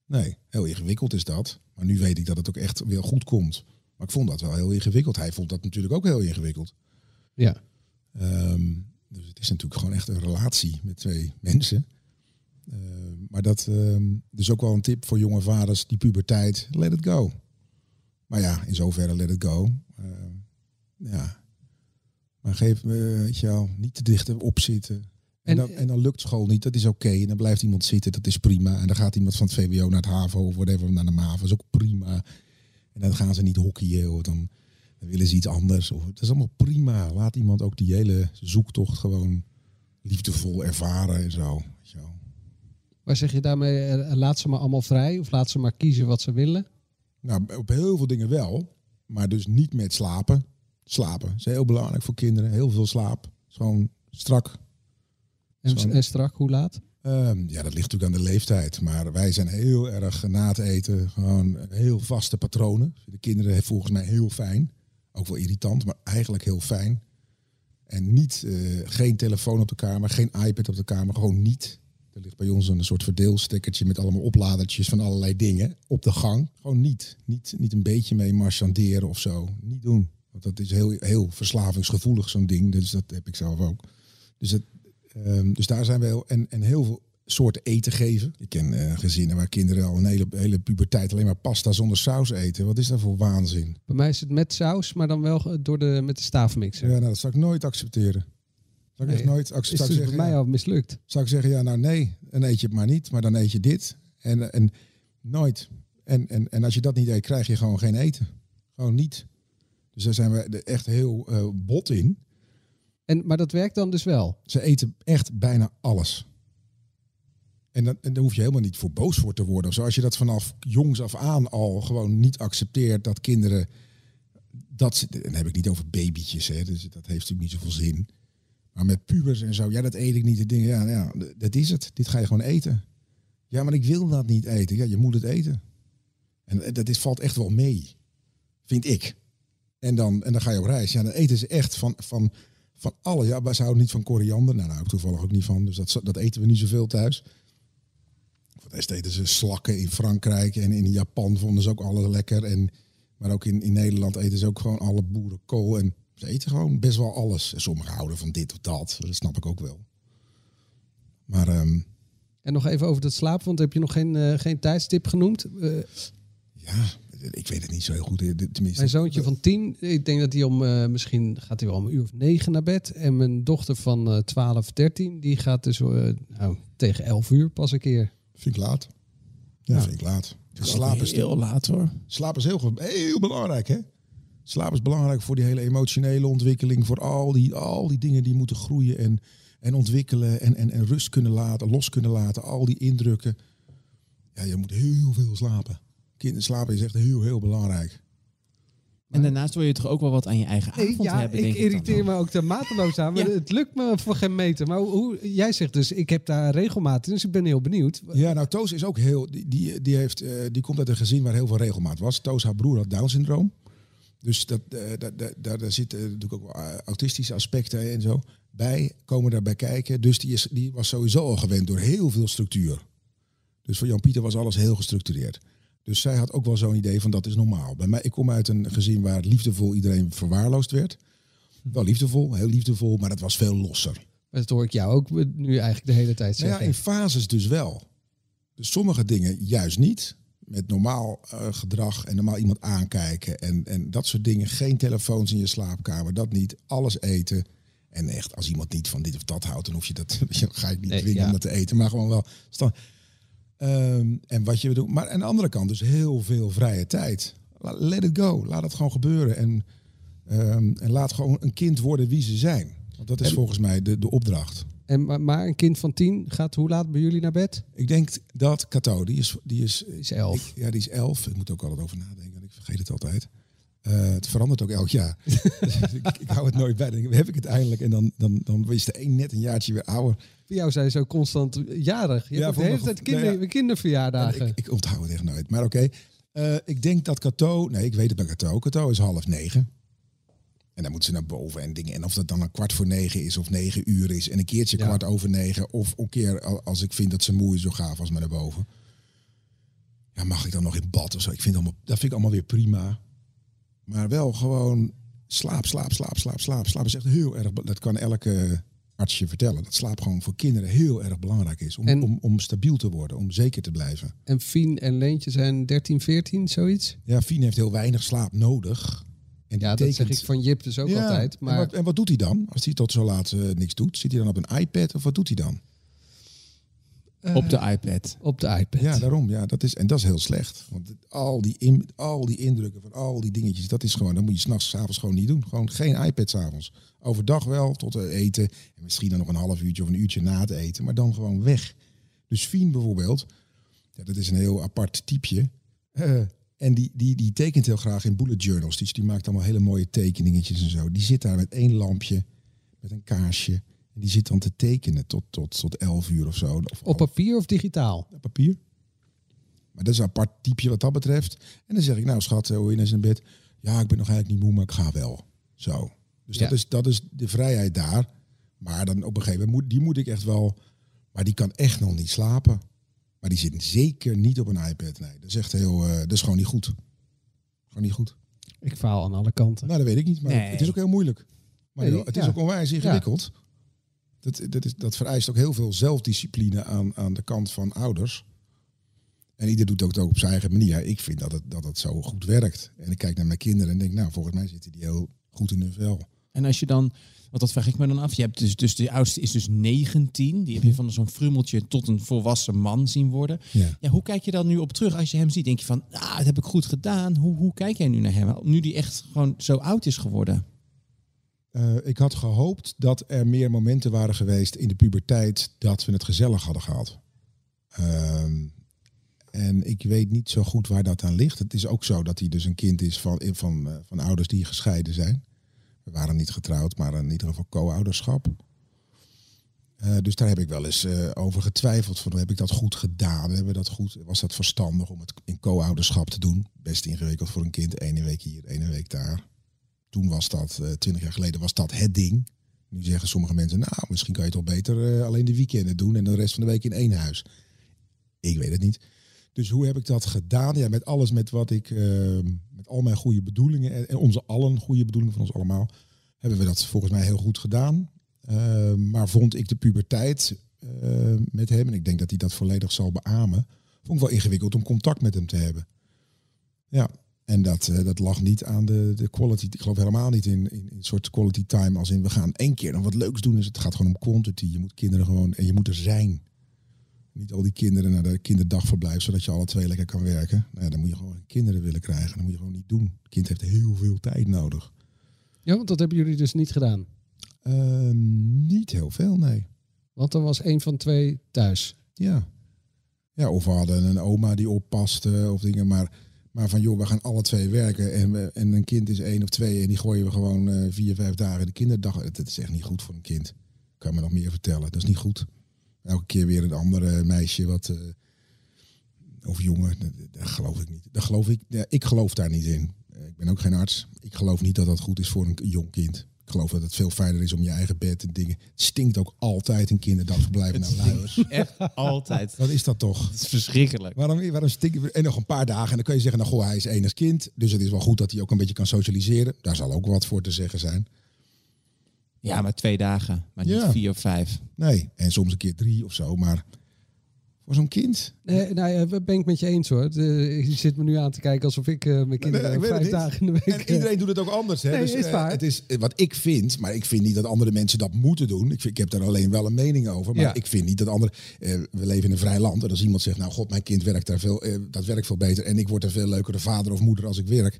Nee, heel ingewikkeld is dat. Maar nu weet ik dat het ook echt wel goed komt. Maar ik vond dat wel heel ingewikkeld. Hij vond dat natuurlijk ook heel ingewikkeld. Ja. Ehm, dus het is natuurlijk gewoon echt een relatie met twee mensen. Ehm, maar dat ehm, dus ook wel een tip voor jonge vaders, die puberteit, let it go. Maar ja, in zoverre let it go. Ehm, ja. Maar geef me, weet je wel, niet te dicht op zitten. En, dan, en dan lukt school niet, dat is oké. En dan blijft iemand zitten, dat is prima. En dan gaat iemand van het VWO naar het HAVO of whatever naar de MAVO, dat is ook prima. En dan gaan ze niet hockeyen of dan, dan willen ze iets anders. Of, dat is allemaal prima. Laat iemand ook die hele zoektocht gewoon liefdevol ervaren en zo. Weet je wel. Maar zeg je daarmee, eh, laat ze maar allemaal vrij of laat ze maar kiezen wat ze willen? Nou, op heel veel dingen wel. Maar dus niet met slapen. Slapen is heel belangrijk voor kinderen. Heel veel slaap. Gewoon strak. En strak, hoe laat? Ehm, ja, dat ligt natuurlijk aan de leeftijd. Maar wij zijn heel erg na het eten. Gewoon heel vaste patronen. De kinderen volgens mij heel fijn. Ook wel irritant, maar eigenlijk heel fijn. En niet, eh, geen telefoon op de kamer, geen iPad op de kamer. Gewoon niet. Er ligt bij ons een soort verdeelstekkertje met allemaal opladertjes van allerlei dingen op de gang. Gewoon niet. Niet, niet een beetje mee marchanderen of zo. Niet doen. Want dat is heel, heel verslavingsgevoelig, zo'n ding. Dus dat heb ik zelf ook. Dus, het, ehm, dus daar zijn we heel, en, en heel veel soorten eten geven. Ik ken eh, gezinnen waar kinderen al een hele, hele puberteit alleen maar pasta zonder saus eten. Wat is dat voor waanzin? Bij mij is het met saus, maar dan wel door de, met de staafmixer. Ja, nou, dat zou ik nooit accepteren. Zou ik echt nooit Is dus Zou, ik bij mij zeggen, al mislukt. zou ik zeggen, ja, nou nee, dan eet je het maar niet, maar dan eet je dit. En, en nooit. En, en, en als je dat niet eet, krijg je gewoon geen eten. Gewoon niet. Dus daar zijn we er echt heel eh, bot in. En, maar dat werkt dan dus wel. Ze eten echt bijna alles. En, dan, en daar hoef je helemaal niet voor boos voor te worden. Zoals je dat vanaf jongs af aan al gewoon niet accepteert dat kinderen. Dat, en dan heb ik niet over babytjes, hè, dus dat heeft natuurlijk niet zoveel zin. Maar met pubers en zo, ja, dat eet ik niet. De dingen, ja, ja, dat is het. Dit ga je gewoon eten. Ja, maar ik wil dat niet eten. Ja, je moet het eten. En dat is, valt echt wel mee, vind ik. En dan, en dan ga je op reis. Ja, dan eten ze echt van, van, van alle. Ja, wij houden niet van koriander. Nou, daar hou ik toevallig ook niet van. Dus dat, dat eten we niet zoveel thuis. Voor rest eten ze slakken in Frankrijk. En in Japan vonden ze ook alles lekker. En, maar ook in, in Nederland eten ze ook gewoon alle boerenkool. En ze eten gewoon best wel alles. En sommigen houden van dit of dat. Dat snap ik ook wel. Maar ehm, En nog even over dat slapen, want heb je nog geen, eh, geen tijdstip genoemd? Eh, ja, ik weet het niet zo heel goed. eh, Tenminste, mijn zoontje van tien, ik denk dat hij om, eh, misschien gaat hij wel om een uur of negen naar bed. En mijn dochter van eh 12, 13, die gaat dus nou, tegen 11 uur pas een keer. Vind ik laat. Ja, vind ik laat. Slaap is, heel laat hoor. slaap is heel, heel belangrijk, hè? Slaap is belangrijk voor die hele emotionele ontwikkeling. Voor al die, al die dingen die moeten groeien en, en ontwikkelen. En, en, en rust kunnen laten, los kunnen laten. Al die indrukken. Ja, je moet heel veel slapen. Kinderen slapen is echt heel, heel belangrijk. En daarnaast wil je toch ook wel wat aan je eigen Nee, avond ja, hebben, ik denk ik dan irriteer me ook er mateloos aan. Maar Ja. Het lukt me voor geen meter. Maar hoe, jij zegt dus, ik heb daar regelmaat in, dus ik ben heel benieuwd. Ja, nou, Toos is ook heel. Die, die, die, heeft, eh, die komt uit een gezin waar heel veel regelmaat was. Toos, haar broer, had Down-syndroom. Dus dat, eh, dat, dat, daar, zitten natuurlijk ook eh, autistische aspecten en zo bij. Komen daarbij kijken. Dus die, is, die was sowieso al gewend door heel veel structuur. Dus voor Jan-Pieter was alles heel gestructureerd. Dus zij had ook wel zo'n idee van dat is normaal. Bij mij, ik kom uit een gezin waar liefdevol iedereen verwaarloosd werd. Wel liefdevol, heel liefdevol, maar dat was veel losser. Dat hoor ik jou ook nu eigenlijk de hele tijd Nou ja, zeggen. in fases dus wel. Dus sommige dingen juist niet. Met normaal eh, gedrag en normaal iemand aankijken en, en dat soort dingen. Geen telefoons in je slaapkamer, dat niet. Alles eten. En echt, als iemand niet van dit of dat houdt, dan hoef je dat, ga ik niet Nee, dwingen ja. om dat te eten. Maar gewoon wel. Ehm, en wat je doet. Maar aan de andere kant dus heel veel vrije tijd. Let it go. Laat het gewoon gebeuren. En, ehm, en laat gewoon een kind worden wie ze zijn. Want dat is En- volgens mij de, de opdracht. En, maar, maar een kind van tien gaat hoe laat bij jullie naar bed? Ik denk dat Cato, die is, die is, Is elf. ik- ja, die is elf. Ik moet ook altijd over nadenken, ik vergeet het altijd. Eh, het verandert ook elk jaar. Dus ik, ik hou het nooit bij. Dan heb ik het eindelijk en dan, dan, dan is de een net een jaartje weer ouder. Voor jou zijn ze ook constant jarig. Je Ja, hebt de hele tijd kinder, nou ja. kinderverjaardagen. En Ik, ik onthoud het echt nooit. Maar oké, Eh, ik denk dat Cato, nee, ik weet het bij Cato. Cato is half negen. En dan moet ze naar boven en dingen. En of dat dan een kwart voor negen is of negen uur is. En een keertje Ja. kwart over negen. Of een keer al- als ik vind dat ze moe is, zo gaaf als maar naar boven. Ja, mag ik dan nog in bad of zo? Ik vind allemaal, dat vind ik allemaal weer prima. Maar wel gewoon slaap, slaap, slaap, slaap, slaap. Slaap is echt heel erg. Dat kan elke arts je vertellen. Dat slaap gewoon voor kinderen heel erg belangrijk is. Om, En- om, om stabiel te worden, om zeker te blijven. En Fien en Leentje zijn 13, 14, zoiets? Ja, Fien heeft heel weinig slaap nodig. En Ja, dat zeg ik van Jip dus ook Ja, altijd. En Maar wat, en wat doet hij dan? Als hij tot zo laat eh, niks doet? Zit hij dan op een iPad of wat doet hij dan? Op de iPad. op de iPad. Ja, daarom. Ja, dat is, en dat is heel slecht. Want al die, in, al die indrukken van al die dingetjes, dat is gewoon, dat moet je s'nachts, s'avonds gewoon niet doen. Gewoon geen iPad s'avonds. Overdag wel, tot het eten. En misschien dan nog een half uurtje of een uurtje na het eten. Maar dan gewoon weg. Dus Fien bijvoorbeeld, ja, dat is een heel apart typeje. Eh, en die, die, die tekent heel graag in bullet journals. Dus die maakt allemaal hele mooie tekeningetjes en zo. Die zit daar met één lampje, met een kaarsje. En die zit dan te tekenen tot, tot, tot elf uur of zo. Of Op papier of digitaal? op papier. Maar dat is een apart typeje wat dat betreft. En dan zeg ik, nou schat, hoe in zijn bed? Ja, ik ben nog eigenlijk niet moe, maar ik ga wel. Zo. Dus Ja. dat, is, dat is de vrijheid daar. Maar dan op een gegeven moment, moet, die moet ik echt wel... Maar die kan echt nog niet slapen. Maar die zit zeker niet op een iPad. Nee, dat is echt heel... eh, dat is gewoon niet goed. Gewoon niet goed. Ik faal aan alle kanten. Nou, dat weet ik niet. Maar Nee. het is ook heel moeilijk. Maar Nee, het is ja. ook onwijs ingewikkeld. Dat, dat, is, dat vereist ook heel veel zelfdiscipline aan, aan de kant van ouders. En ieder doet het ook op zijn eigen manier. Ik vind dat het, dat het zo goed werkt. En ik kijk naar mijn kinderen en denk, nou, volgens mij zitten die heel goed in hun vel. En als je dan, want dat vraag ik me dan af. Je hebt dus, dus de oudste is dus 19. Die heb je van zo'n frummeltje tot een volwassen man zien worden. Ja. Ja, hoe kijk je dan nu op terug als je hem ziet? Denk je van, ah, dat heb ik goed gedaan. Hoe, hoe kijk jij nu naar hem? Nu die echt gewoon zo oud is geworden. Eh, ik had gehoopt dat er meer momenten waren geweest in de puberteit dat we het gezellig hadden gehad. Ehm, en ik weet niet zo goed waar dat aan ligt. Het is ook zo dat hij dus een kind is van, van, eh, van ouders die gescheiden zijn. We waren niet getrouwd, maar in ieder geval co-ouderschap. Eh, dus daar heb ik wel eens eh, over getwijfeld. Van, heb ik dat goed gedaan? Hebben we dat goed, was dat verstandig om het in co-ouderschap te doen? Best ingewikkeld voor een kind. Ene week hier, ene week daar. Toen was dat, eh, twintig jaar geleden, was dat het ding. Nu zeggen sommige mensen, nou, misschien kan je toch beter alleen de weekenden doen en de rest van de week in één huis. Ik weet het niet. Dus hoe heb ik dat gedaan? Ja, met alles met wat ik, eh, met al mijn goede bedoelingen en, onze allen goede bedoelingen van ons allemaal, hebben we dat volgens mij heel goed gedaan. Eh, maar vond ik de puberteit eh, met hem, en ik denk dat hij dat volledig zal beamen, vond ik wel ingewikkeld om contact met hem te hebben. Ja, en dat, eh, dat lag niet aan de, de quality. Ik geloof helemaal niet in, in, een soort quality time als in we gaan één keer nog wat leuks doen. Dus het gaat gewoon om quantity. Je moet kinderen gewoon, en je moet er zijn. Niet al die kinderen naar de kinderdagverblijf, zodat je alle twee lekker kan werken. Nou ja, dan moet je gewoon kinderen willen krijgen. Dat moet je gewoon niet doen. Het kind heeft heel veel tijd nodig. Ja, want dat hebben jullie dus niet gedaan. Ehm, niet heel veel, nee. Want er was één van twee thuis. Ja. Ja, of we hadden een oma die oppaste of dingen. Maar, maar van joh, we gaan alle twee werken. En, we- en een kind is één of twee. En die gooien we gewoon eh, vier, vijf dagen in de kinderdag. Het is echt niet goed voor een kind. Kan me nog meer vertellen. Dat is niet goed. Elke keer weer een andere meisje wat. eh, of jongen. Dat, dat geloof ik niet. Dat geloof ik, ja, ik geloof daar niet in. Ik ben ook geen arts. Ik geloof niet dat dat goed is voor een jong kind. Ik geloof dat het veel fijner is om je eigen bed en dingen. Het stinkt ook altijd een kinderdagverblijf naar luiers. Echt altijd. Wat is dat toch? Het is verschrikkelijk. Waarom, waarom stinken we? En nog een paar dagen. En dan kun je zeggen, nou goh, hij is enig kind. Dus het is wel goed dat hij ook een beetje kan socialiseren. Daar zal ook wat voor te zeggen zijn. Ja, maar twee dagen. Maar niet Ja. vier of vijf. Nee, en soms een keer drie of zo. Maar voor zo'n kind... Nee, nou ja, ben ik met je eens hoor. Je zit me nu aan te kijken alsof ik eh, mijn kinderen Nee, vijf dagen in de week... En iedereen doet het ook anders. Hè? Nee, dus, is eh, waar. het is eh, wat ik vind, maar ik vind niet dat andere mensen dat moeten doen. Ik, vind, ik heb daar alleen wel een mening over. Maar Ja. ik vind niet dat andere. eh, we leven in een vrij land. En als iemand zegt, nou god, mijn kind werkt daar veel, eh, dat werkt veel beter. En ik word een veel leukere vader of moeder als ik werk.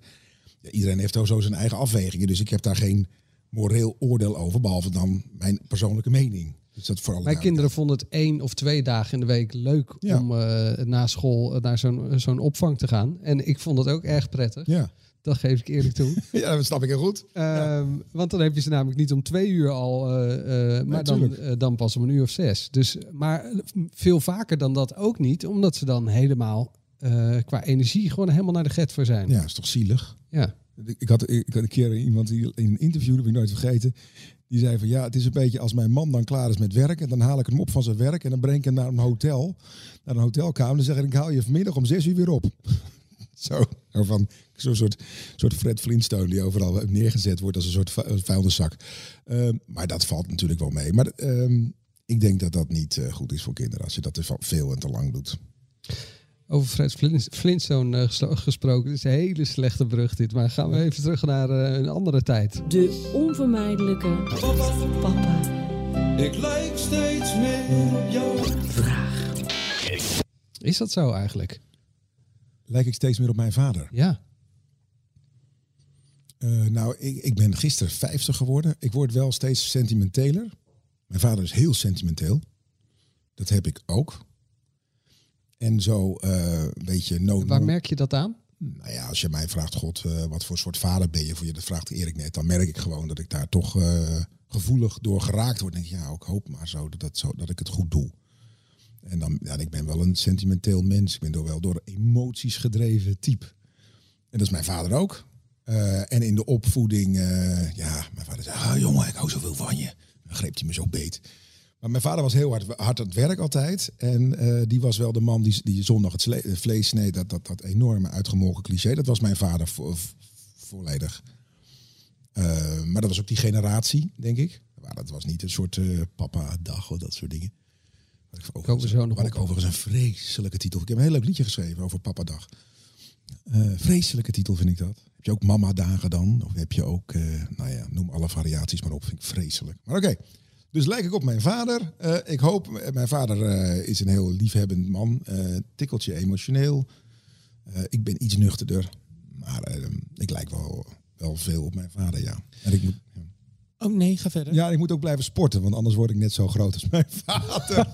Ja, iedereen heeft zo zijn eigen afwegingen. Dus ik heb daar geen moreel oordeel over, behalve dan mijn persoonlijke mening. Dus dat Mijn kinderen vonden het één of twee dagen in de week leuk Ja. om eh, na school eh, naar zo'n zo'n opvang te gaan. En ik vond het ook erg prettig. Ja. Dat geef ik eerlijk toe. ja, dat snap ik heel goed. Ehm, Want dan heb je ze namelijk niet om twee uur al, eh, eh, maar dan, eh, dan pas om een uur of zes. Dus, maar eh, veel vaker dan dat ook niet, omdat ze dan helemaal eh, qua energie gewoon helemaal naar de get voor zijn. Ja, is toch zielig? Ja. Ik had, ik had een keer iemand die in een interview, dat heb ik nooit vergeten. Die zei van ja, het is een beetje als mijn man dan klaar is met werk. En dan haal ik hem op van zijn werk. En dan breng ik hem naar een hotel. Naar een hotelkamer. Dan zeg ik, ik haal je vanmiddag om zes uur weer op. Zo, van zo'n soort, soort Fred Flintstone die overal neergezet wordt als een soort vu- vuilniszak. Ehm, maar dat valt natuurlijk wel mee. Maar ehm, ik denk dat dat niet eh, goed is voor kinderen als je dat te veel en te lang doet. Over Fred Flint- Flintstone eh, gesproken. Dit is een hele slechte brug dit. Maar gaan we even terug naar eh, een andere tijd. De onvermijdelijke papa. Ik lijk steeds meer op jou. Is dat zo eigenlijk? Lijk ik steeds meer op mijn vader? Ja. Eh, nou, ik, ik ben gisteren 50 geworden. Ik word wel steeds sentimenteler. Mijn vader is heel sentimenteel. Dat heb ik ook. En zo eh, een beetje no Waar merk je dat aan? Nou ja, als je mij vraagt, God, eh, wat voor soort vader ben je? Voor je dat vraagt Erik net. Dan merk ik gewoon dat ik daar toch eh, gevoelig door geraakt word. Dan denk ik, ja, ik hoop maar zo dat, dat, zo dat ik het goed doe. En dan, ja, ik ben wel een sentimenteel mens. Ik ben door, wel door emoties gedreven type. En dat is mijn vader ook. En in de opvoeding, ja, mijn vader zei, ah jongen, ik hou zoveel van je. Dan greep hij me zo beet. Maar mijn vader was heel hard, hard aan het werk altijd. En eh, die was wel de man die, die zondag het sle- vlees sneed. Dat, dat, dat enorme uitgemolken cliché. Dat was mijn vader vo- vo- volledig. Eh, maar dat was ook die generatie, denk ik. Maar dat was niet een soort eh, papa-dag of dat soort dingen. Wat ik, we zo nog op. ik overigens een vreselijke titel. Ik heb een heel leuk liedje geschreven over Papa-dag. Eh, vreselijke titel vind ik dat. Heb je ook mama-dagen dan? Of heb je ook, eh, nou ja, noem alle variaties maar op. Vind ik vreselijk. Maar oké. Dus lijk ik op mijn vader. Eh, ik hoop, eh, mijn vader eh, is een heel liefhebbend man. eh tikkeltje emotioneel. Ik ben iets nuchterder. Maar eh, ik lijk wel, wel veel op mijn vader, ja. En ik moet, Oh nee, ga verder. ja, ik moet ook blijven sporten, want anders word ik net zo groot als mijn vader.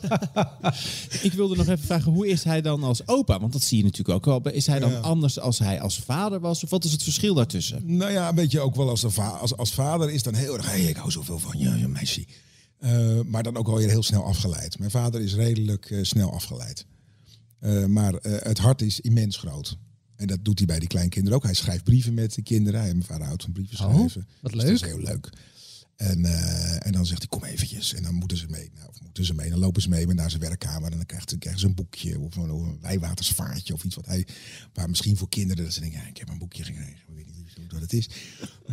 Ik wilde nog even vragen, hoe is hij dan als opa? Want dat zie je natuurlijk ook wel. Is hij dan Ja. anders als hij als vader was? Of wat is het verschil daartussen? Nou ja, een beetje ook wel als, de va- als, als vader is dan heel erg, hey, ik hou zoveel van je, je meisje. Eh, maar dan ook wel weer heel snel afgeleid. Mijn vader is redelijk eh, snel afgeleid. Eh, maar het hart is immens groot. En dat doet hij bij die kleinkinderen ook. Hij schrijft brieven met de kinderen. Hij, mijn vader houdt van brieven Oh, schrijven. wat Dus leuk. Dat is heel leuk. En, en dan zegt hij, kom eventjes. En dan moeten ze mee. Nou, of moeten ze mee. Dan lopen ze mee naar zijn werkkamer. En dan krijgt ze, krijgen ze een boekje. Of een, of een wijwatersvaartje. Of iets wat hij... Waar misschien voor kinderen... Dat ze denken, ja, ik heb een boekje gekregen. Ik weet niet wat het is.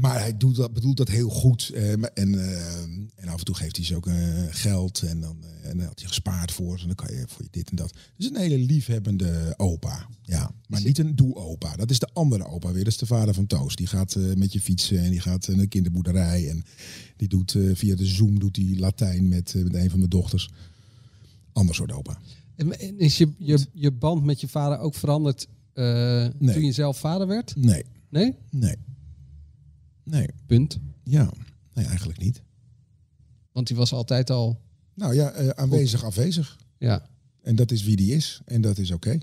Maar hij doet dat, bedoelt dat heel goed. en, en af en toe geeft hij ze ook eh, geld. En dan, eh, en dan had hij gespaard voor ze. En dan kan je voor je dit en dat. Dus een hele liefhebbende opa. Ja, maar niet een doe-opa. Dat is de andere opa weer. Dat is de vader van Toos. Die gaat eh, met je fietsen en die gaat naar de kinderboerderij. En die doet via de Zoom doet die Latijn met, met een van mijn dochters. Ander soort opa. En is je, je, je band met je vader ook veranderd Nee. toen je zelf vader werd? Nee, Nee? nee. Nee, Punt. ja. Nee, eigenlijk niet. Want die was altijd al... Nou ja, eh, aanwezig, afwezig. Ja. En dat is wie die is. En dat is oké.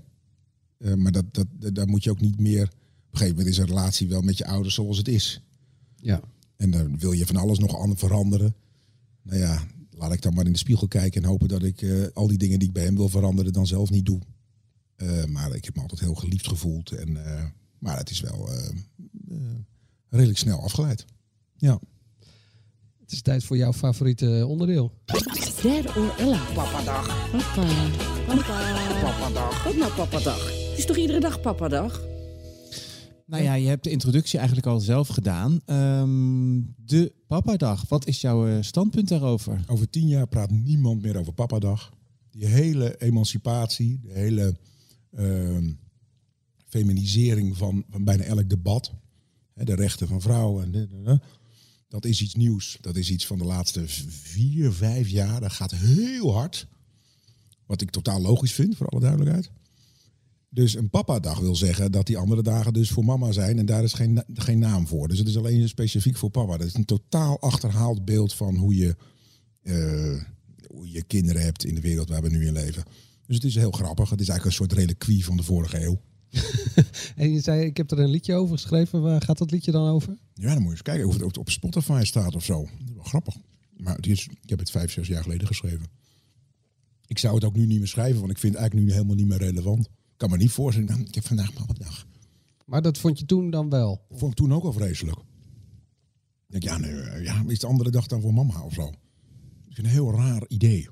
Eh, maar dat, dat, daar moet je ook niet meer... Op een gegeven moment is een relatie wel met je ouders zoals het is. Ja. En dan wil je van alles nog aan veranderen. Nou ja, laat ik dan maar in de spiegel kijken en hopen dat ik eh, al die dingen die ik bij hem wil veranderen dan zelf niet doe. Maar ik heb me altijd heel geliefd gevoeld. En, maar het is wel redelijk snel afgeleid. Ja. Het is tijd voor jouw favoriete onderdeel. Or Alive. Papadag. Papa. Papa. Papadag. Wat nou papadag? Het is toch iedere dag papadag? Nou ja, je hebt de introductie eigenlijk al zelf gedaan. Ehm, de Papadag, wat is jouw eh, standpunt daarover? Over tien jaar praat niemand meer over papadag. Die hele emancipatie, de hele ehm, feminisering van, van bijna elk debat. Hè, de rechten van vrouwen. En dat. is iets nieuws. Dat is iets van de laatste vier, vijf jaar. Dat gaat heel hard. Wat ik totaal logisch vind, voor alle duidelijkheid. Dus een papadag wil zeggen dat die andere dagen dus voor mama zijn. En daar is geen, geen naam voor. Dus het is alleen specifiek voor papa. Dat is een totaal achterhaald beeld van hoe je, eh, hoe je kinderen hebt in de wereld waar we nu in leven. Dus het is heel grappig. Het is eigenlijk een soort reliquie van de vorige eeuw. En je zei, ik heb er een liedje over geschreven. Waar gaat dat liedje dan over? Ja, dan moet je eens kijken of het ook op Spotify staat of zo. Dat is wel grappig. Maar het is, ik heb het vijf, zes jaar geleden geschreven. Ik zou het ook nu niet meer schrijven, want ik vind het eigenlijk nu helemaal niet meer relevant. Ik kan me niet voorstellen, nou, ik heb vandaag maar wat dag. Maar dat vond je toen dan wel? Vond ik toen ook al vreselijk. Ik denk, ja, nee, ja, is de andere dag dan voor mama of zo? Dat is een heel raar idee.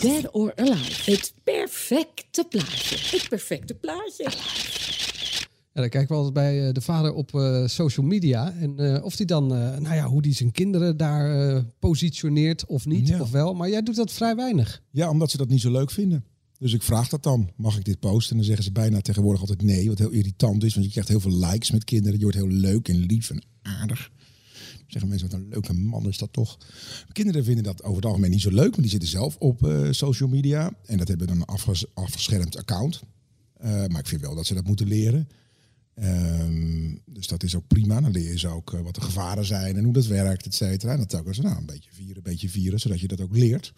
Dead or Alive. Het perfecte plaatje. Het perfecte plaatje. Ja, dan kijken we altijd bij eh, de vader op eh, social media. En eh, of die dan, eh, nou ja, hoe die zijn kinderen daar positioneert of niet, Ja. of wel. Maar jij doet dat vrij weinig. Ja, omdat ze dat niet zo leuk vinden. Dus ik vraag dat dan. Mag ik dit posten? En dan zeggen ze bijna tegenwoordig altijd nee. Wat heel irritant is. Want je krijgt heel veel likes met kinderen. Je wordt heel leuk en lief en aardig. Zeggen mensen, wat een leuke man is dat toch. Kinderen vinden dat over het algemeen niet zo leuk. Want die zitten zelf op eh, social media. En dat hebben dan een afges- afgeschermd account. Eh, maar ik vind wel dat ze dat moeten leren. Ehm, dus dat is ook prima. Dan leer je ze ook eh, wat de gevaren zijn en hoe dat werkt, et cetera. En dan telkens nou, een beetje vieren, een beetje vieren. Zodat je dat ook leert.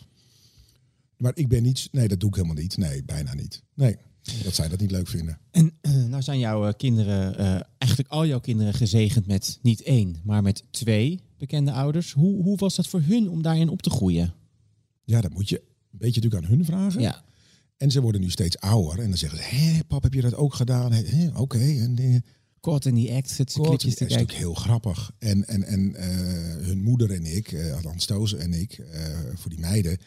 Maar ik ben niet... Nee, dat doe ik helemaal niet. Nee, bijna niet. Nee, dat zij dat niet leuk vinden. En eh, nou zijn jouw eh, kinderen, eh, eigenlijk al jouw kinderen gezegend met niet één, maar met twee bekende ouders. Hoe, hoe was dat voor hun om daarin op te groeien? Ja, dat moet je een beetje natuurlijk aan hun vragen. Ja. En ze worden nu steeds ouder. En dan zeggen ze, hé, pap, heb je dat ook gedaan? Oké. En eh, Kort in die act, het dat is natuurlijk heel grappig. En, en, en hun moeder en ik, eh Hans en ik, voor die meiden.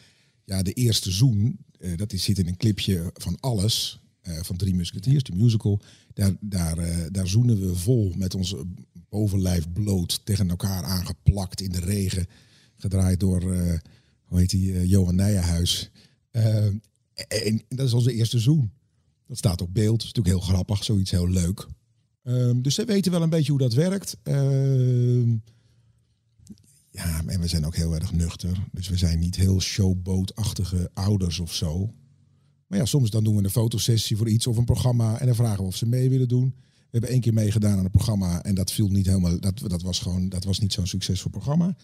Ja, de eerste zoen, dat is, zit in een clipje van Alles, van Drie Musketeers, de musical. Daar, daar, eh, daar zoenen we vol met ons bovenlijf bloot tegen elkaar aangeplakt in de regen. Gedraaid door, eh, hoe heet die, eh, Johan Nijenhuis. Eh, en dat is onze eerste zoen. Dat staat op beeld. Dat is natuurlijk heel grappig, zoiets heel leuk. Ehm, dus ze weten wel een beetje hoe dat werkt. Ehm, ja, en we zijn ook heel erg nuchter. Dus we zijn niet heel showbootachtige ouders of zo. Maar ja, soms dan doen we een fotosessie voor iets of een programma. En dan vragen we of ze mee willen doen. We hebben één keer meegedaan aan een programma. En dat viel niet helemaal. Dat, dat was gewoon. Dat was niet zo'n succesvol programma.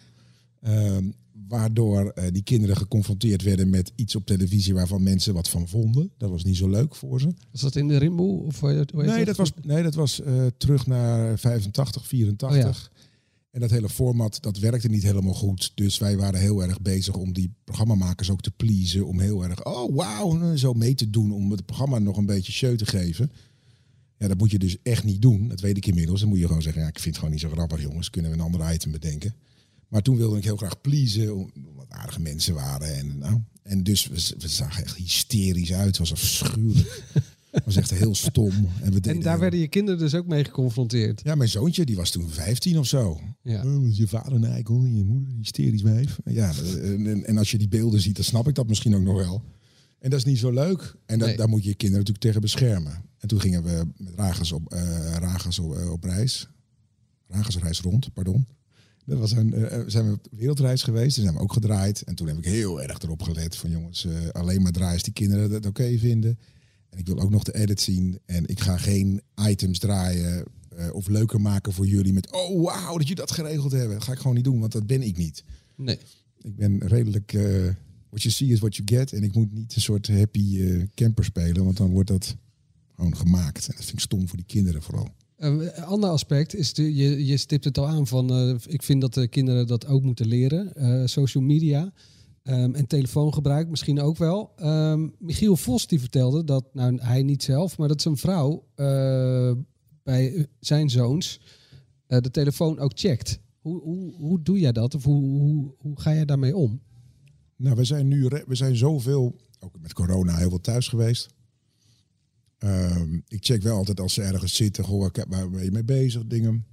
Ehm, waardoor eh, die kinderen geconfronteerd werden met iets op televisie waarvan mensen wat van vonden. Dat was niet zo leuk voor ze. Was dat in de Rimboe? Of, hoe heet- hoe Nee, dat was, nee, dat was eh, terug naar 85, 84. En dat hele format, dat werkte niet helemaal goed. Dus wij waren heel erg bezig om die programmamakers ook te pleasen. Om heel erg, oh wauw, zo mee te doen. Om het programma nog een beetje show te geven. Ja, dat moet je dus echt niet doen. Dat weet ik inmiddels. Dan moet je gewoon zeggen, ja, ik vind het gewoon niet zo grappig, jongens. Kunnen we een ander item bedenken? Maar toen wilde ik heel graag pleasen, omdat aardige mensen waren. En, nou, en dus we, we zagen echt hysterisch uit. Het was afschuwelijk. Het was echt heel stom. En, we En daar werden je kinderen dus ook mee geconfronteerd. ja, mijn zoontje die was toen 15 of zo. Ja. Oh, je vader een eikel en je moeder een hysterisch wijf. Ja, en, en- en als je die beelden ziet, dan snap ik dat misschien ook nog wel. En dat is niet zo leuk. En dat, Nee. daar moet je je kinderen natuurlijk tegen beschermen. En toen gingen we met Ragers op, eh Ragers op, eh, op reis. Rond, pardon. Dat was een, eh, zijn we op wereldreis geweest. Toen zijn we ook gedraaid. En toen heb ik heel erg erop gelet van jongens, alleen maar draaien die kinderen dat oké vinden. En ik wil ook nog de edit zien. En ik ga geen items draaien eh, of leuker maken voor jullie met oh wauw dat jullie dat geregeld hebben. Dat ga ik gewoon niet doen, want dat ben ik niet. Nee. Ik ben redelijk, eh, hoe what you see is what you get. En ik moet niet een soort happy eh, camper spelen, want dan wordt dat gewoon gemaakt. En dat vind ik stom voor die kinderen vooral. Een ander aspect is, de, je, je stipt het al aan van, eh, ik vind dat de kinderen dat ook moeten leren. Eh, social media ehm, en telefoongebruik misschien ook wel. Ehm, Michiel Vos die vertelde dat, nou hij niet zelf, maar dat zijn vrouw eh, bij zijn zoons eh, de telefoon ook checkt. Hoe, hoe, hoe doe jij dat? Of hoe, hoe, hoe ga jij daarmee om? Nou, we zijn nu we zijn zoveel, ook met corona, heel veel thuis geweest. Ehm, ik check wel altijd als ze ergens zitten, waar, waar ben je mee bezig, dingen.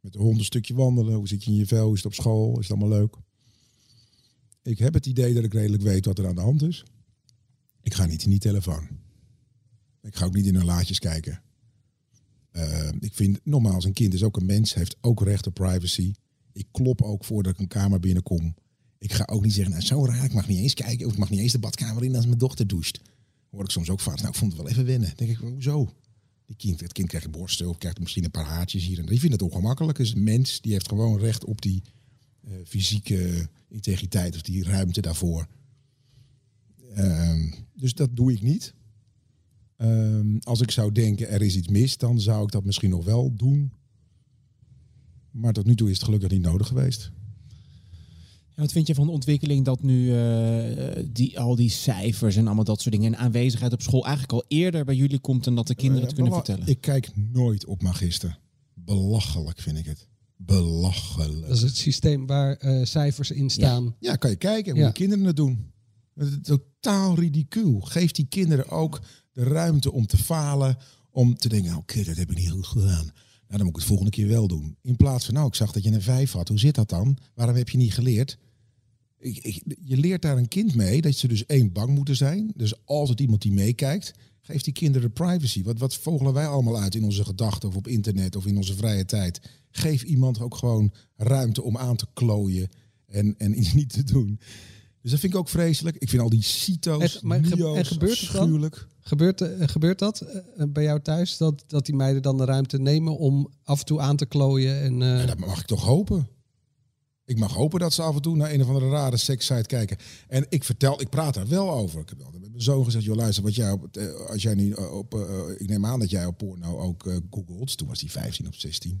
Met de hond een stukje wandelen, hoe zit je in je vel, is het op school, is het allemaal leuk. Ik heb het idee dat ik redelijk weet wat er aan de hand is. Ik ga niet in die telefoon. Ik ga ook niet in hun laadjes kijken. Ehm, ik vind, nogmaals, een kind is ook een mens, heeft ook recht op privacy. Ik klop ook voordat ik een kamer binnenkom. Ik ga ook niet zeggen, nou zo raar, ik mag niet eens kijken. Of ik mag niet eens de badkamer in als mijn dochter doucht. Hoor ik soms ook vaak, nou ik vond het wel even wennen. Dan denk ik, hoezo? Die kind, het kind krijgt borsten of krijgt misschien een paar haartjes hier. En die vindt het ongemakkelijk. Dus een mens die heeft gewoon recht op die eh, fysieke integriteit of die ruimte daarvoor. Ehm, dus dat doe ik niet. Ehm, als ik zou denken er is iets mis, dan zou ik dat misschien nog wel doen. Maar tot nu toe is het gelukkig niet nodig geweest. Wat vind je van de ontwikkeling dat nu eh, die, al die cijfers en allemaal dat soort dingen en aanwezigheid op school eigenlijk al eerder bij jullie komt en dat de kinderen het Eh, kunnen vertellen? Ik kijk nooit op magister. Belachelijk vind ik het. Belachelijk. Dat is het systeem waar eh, cijfers in staan. Ja, kan je kijken hoe Ja. de kinderen het doen. Het is totaal ridicuul. Geef die kinderen ook de ruimte om te falen. Om te denken, oké, dat heb ik niet goed gedaan. Nou, dan moet ik het volgende keer wel doen. In plaats van, nou, ik zag dat je een vijf had. Hoe zit dat dan? Waarom heb je niet geleerd? Ik, ik, je leert daar een kind mee dat ze dus één bang moeten zijn. Dus altijd iemand die meekijkt. Geef die kinderen privacy. Wat, wat vogelen wij allemaal uit in onze gedachten of op internet of in onze vrije tijd? Geef iemand ook gewoon ruimte om aan te klooien en, en iets niet te doen. Dus dat vind ik ook vreselijk. Ik vind al die CITO's, En, maar en gebeurt het dan? afschuwelijk. Gebeurt, eh, gebeurt dat eh, bij jou thuis? Dat, dat die meiden dan de ruimte nemen om af en toe aan te klooien? En, eh, Ja, dat mag ik toch hopen. Ik mag hopen dat ze af en toe naar een of andere rare sekssite kijken. En ik vertel, ik praat daar wel over. Ik heb altijd met mijn zoon gezegd, joh luister, wat jij op, eh, als jij nu eh, op, eh, ik neem aan dat jij op porno ook googelt. Toen was hij 15 of 16.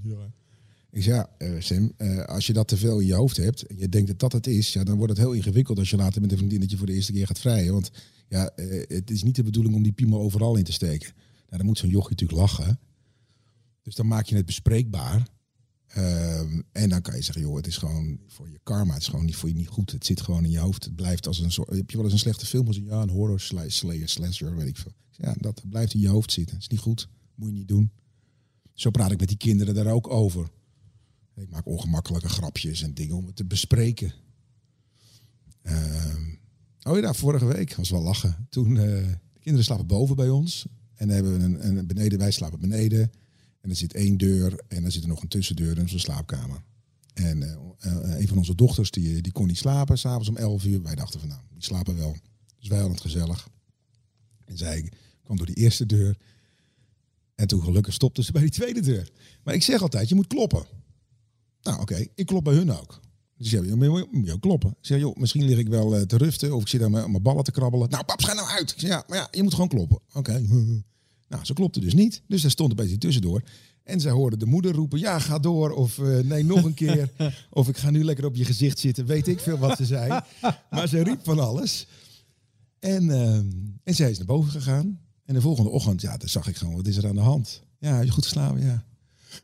Ik zeg, ja, Sam, eh, als je dat te veel in je hoofd hebt en je denkt dat dat het is, ja, dan wordt het heel ingewikkeld als je later met een vriendinnetje voor de eerste keer gaat vrijen. Want ja, het is niet de bedoeling om die piemel overal in te steken. Nou, dan moet zo'n jochie natuurlijk lachen. Dus dan maak je het bespreekbaar. Ehm, en dan kan je zeggen, joh, het is gewoon voor je karma. Het is gewoon niet voor je niet goed. Het zit gewoon in je hoofd. Het blijft als een soort. Heb je wel eens een slechte film gezien? Ja, een horror sla- slayer, slasher, weet ik veel. Ja, dat blijft in je hoofd zitten. Het is niet goed. Moet je niet doen. Zo praat ik met die kinderen daar ook over. Ik maak ongemakkelijke grapjes en dingen om het te bespreken. Ehm, oh ja, vorige week was wel lachen. Toen eh, de kinderen slapen boven bij ons. En hebben we een, een beneden, wij slapen beneden. En er zit één deur en er zit er nog een tussendeur in onze slaapkamer. En eh, eh, een van onze dochters die, die kon niet slapen, s'avonds om 11 uur. Wij dachten van nou, die slapen wel. Dus wij hadden het gezellig. En zij kwam door die eerste deur. En toen gelukkig stopte ze bij die tweede deur. Maar ik zeg altijd, je moet kloppen. Nou oké, ik klop bij hun ook. Dus ja, je moet kloppen. Ik zeg, joh, misschien lig ik wel eh, te ruften of ik zit aan mijn, aan mijn ballen te krabbelen. Nou, pap, ga nou uit. Ik zeg, ja, maar ja, je moet gewoon kloppen. Oké. Nou, ze klopte dus niet. Dus daar stond een beetje tussendoor. En zij hoorde de moeder roepen, ja, ga door. Of eh, nee, nog een keer. of ik ga nu lekker op je gezicht zitten. Weet ik veel wat ze zei. Maar ze riep van alles. En, ehm, en zij is naar boven gegaan. En de volgende ochtend, ja, dan zag ik gewoon, wat is er aan de hand? Ja, heb je goed geslapen? Ja.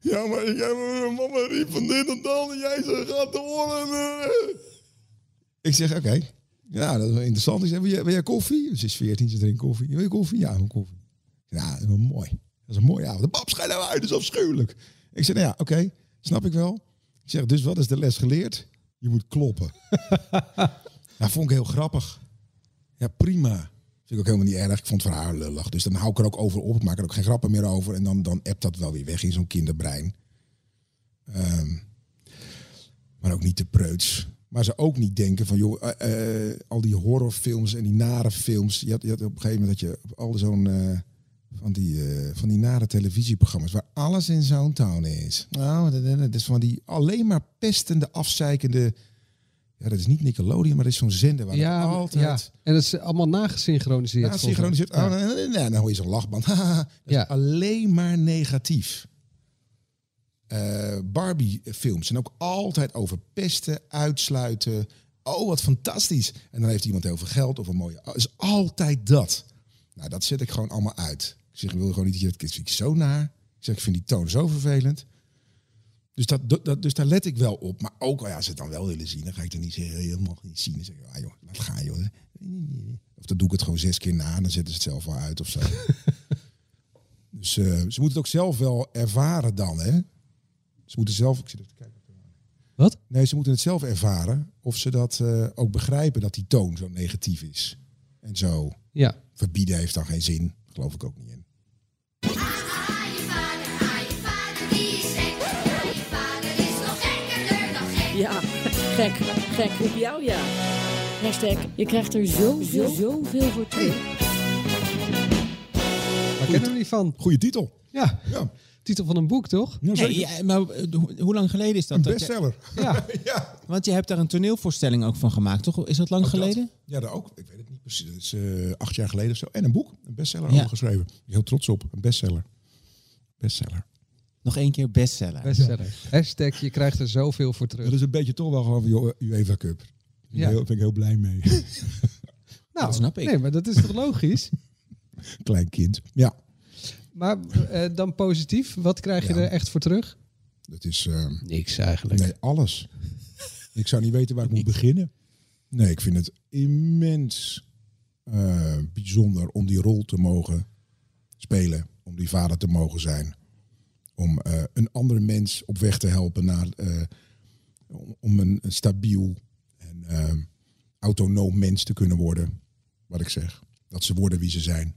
Ja, maar jij, mama riep van dit en dat. En jij zei, gaat door. En, eh. Ik zeg, oké. Ja, dat is wel interessant. Ik zeg, wil jij, wil jij koffie? Ze is 14, ze drinkt koffie. Wil je koffie? Ja, een koffie. Ja, dat mooi. Dat is een mooie avond. De pap schijnt nou uit, dat is afschuwelijk. Ik zeg, nou ja, oké, snap ik wel. Ik zeg, dus wat is de les geleerd? Je moet kloppen. nou, vond ik heel grappig. Ja, prima. Vind ik ook helemaal niet erg. Ik vond het voor haar lullig. Dus dan hou ik er ook over op. Ik maak er ook geen grappen meer over. En dan, dan appt dat wel weer weg in zo'n kinderbrein. Ehm, maar ook niet te preuts. Maar ze ook niet denken van, joh, eh, eh, al die horrorfilms en die nare films. Je had, je had op een gegeven moment dat je al zo'n, eh, van, die, eh, van die nare televisieprogramma's waar alles in zo'n town is. Nou, dat, is van die alleen maar pestende, afzeikende Ja, dat is niet Nickelodeon, maar dat is zo'n zender waar Ja, altijd... ja. En dat is allemaal nagesynchroniseerd. Ja, volgens mij. synchroniseerd. Ja. Oh, nee, nee, nee, dan hoor je zo'n lachband. Dat Ja. is alleen maar negatief. Eh, Barbie-films zijn ook altijd over pesten, uitsluiten. Oh, wat fantastisch. En dan heeft iemand heel veel geld of een mooie... Het is altijd dat. Nou, dat zet ik gewoon allemaal uit. Ik zeg, ik wil gewoon niet dat je... Dat vind ik zo naar. Ik zeg, ik vind die toon zo vervelend. Dus, dat, dat, dus daar let ik wel op. Maar ook ja, als ze het dan wel willen zien, dan ga ik er niet zeggen, helemaal niet zien. Dan zeg ik, ah joh, laat gaan joh. Of dan doe ik het gewoon zes keer na en dan zetten ze het zelf wel uit of zo. dus eh, ze moeten het ook zelf wel ervaren dan, hè? Ze moeten zelf. Ik zit even te kijken. Wat? Nee, ze moeten het zelf ervaren of ze dat eh, ook begrijpen dat die toon zo negatief is. En zo Ja. verbieden heeft dan geen zin. Geloof ik ook niet in. Ja, gek. Gek op jou, ja. Hashtag, je krijgt er zoveel, zoveel voor terug. Waar kennen we niet van? Goeie titel. Ja. Ja, Titel van een boek, toch? ja maar eh, hoe- lang geleden is dat? Een dat je- bestseller. Ja. ja. want je hebt daar een toneelvoorstelling ook van gemaakt, toch? Is dat lang Ook dat. geleden? Ja, daar ook. Ik weet het niet precies. Dat is eh, acht jaar geleden of zo. En een boek. Een bestseller Ja. geschreven. Heel trots op. Een bestseller. Bestseller. Nog één keer bestseller. Bestseller. Hashtag, je krijgt er zoveel voor terug. Dat is een beetje toch wel gewoon van de UEFA Cup. Daar Ja. ben ik heel blij mee. Nou, dat snap ik. Nee, maar dat is toch logisch? Klein kind. Ja. Maar eh, dan positief, wat krijg je Ja. er echt voor terug? Dat is... eh, Niks eigenlijk. nee, alles. ik zou niet weten waar ik moet beginnen. Nee, ik vind het immens eh, bijzonder om die rol te mogen spelen. Om die vader te mogen zijn. Om eh, een andere mens op weg te helpen naar... eh, om- een, stabiel en eh, autonoom mens te kunnen worden. Wat ik zeg. Dat ze worden wie ze zijn.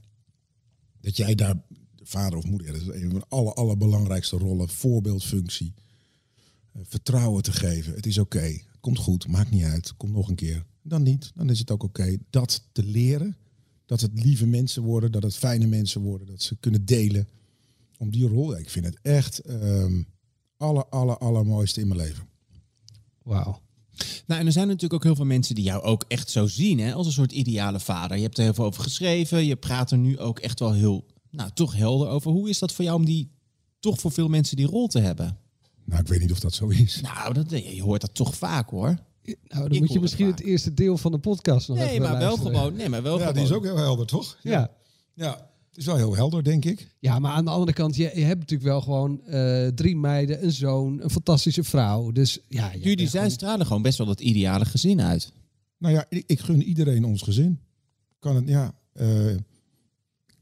Dat jij daar vader of moeder, dat is een van de aller, allerbelangrijkste rollen. Voorbeeldfunctie. Vertrouwen te geven. Het is oké. Komt goed. Maakt niet uit. Komt nog een keer. Dan niet. Dan is het ook oké. Dat te leren. Dat het lieve mensen worden. Dat het fijne mensen worden. Dat ze kunnen delen. Om die rol. Ik vind het echt ehm aller, aller, allermooiste in mijn leven. Wauw. Nou, en er zijn natuurlijk ook heel veel mensen die jou ook echt zo zien, hè, als een soort ideale vader. Je hebt er heel veel over geschreven. Je praat er nu ook echt wel heel, nou, toch helder over. Hoe is dat voor jou om die, toch voor veel mensen die rol te hebben? Nou, ik weet niet of dat zo is. Nou, dat, je hoort dat toch vaak, hoor. Nou, dan moet je misschien het eerste deel van de podcast nog Nee, even maar wel gewoon. Nee, maar wel Ja, gewoon. die is ook heel helder, toch? Ja. Ja. Het is wel heel helder, denk ik. Ja, maar aan de andere kant, je, je hebt natuurlijk wel gewoon eh, drie meiden, een zoon, een fantastische vrouw. Dus ja, Jullie zijn gewoon- stralen gewoon best wel dat ideale gezin uit. Nou ja, ik, ik gun iedereen ons gezin. Kan het, ja. eh, eh,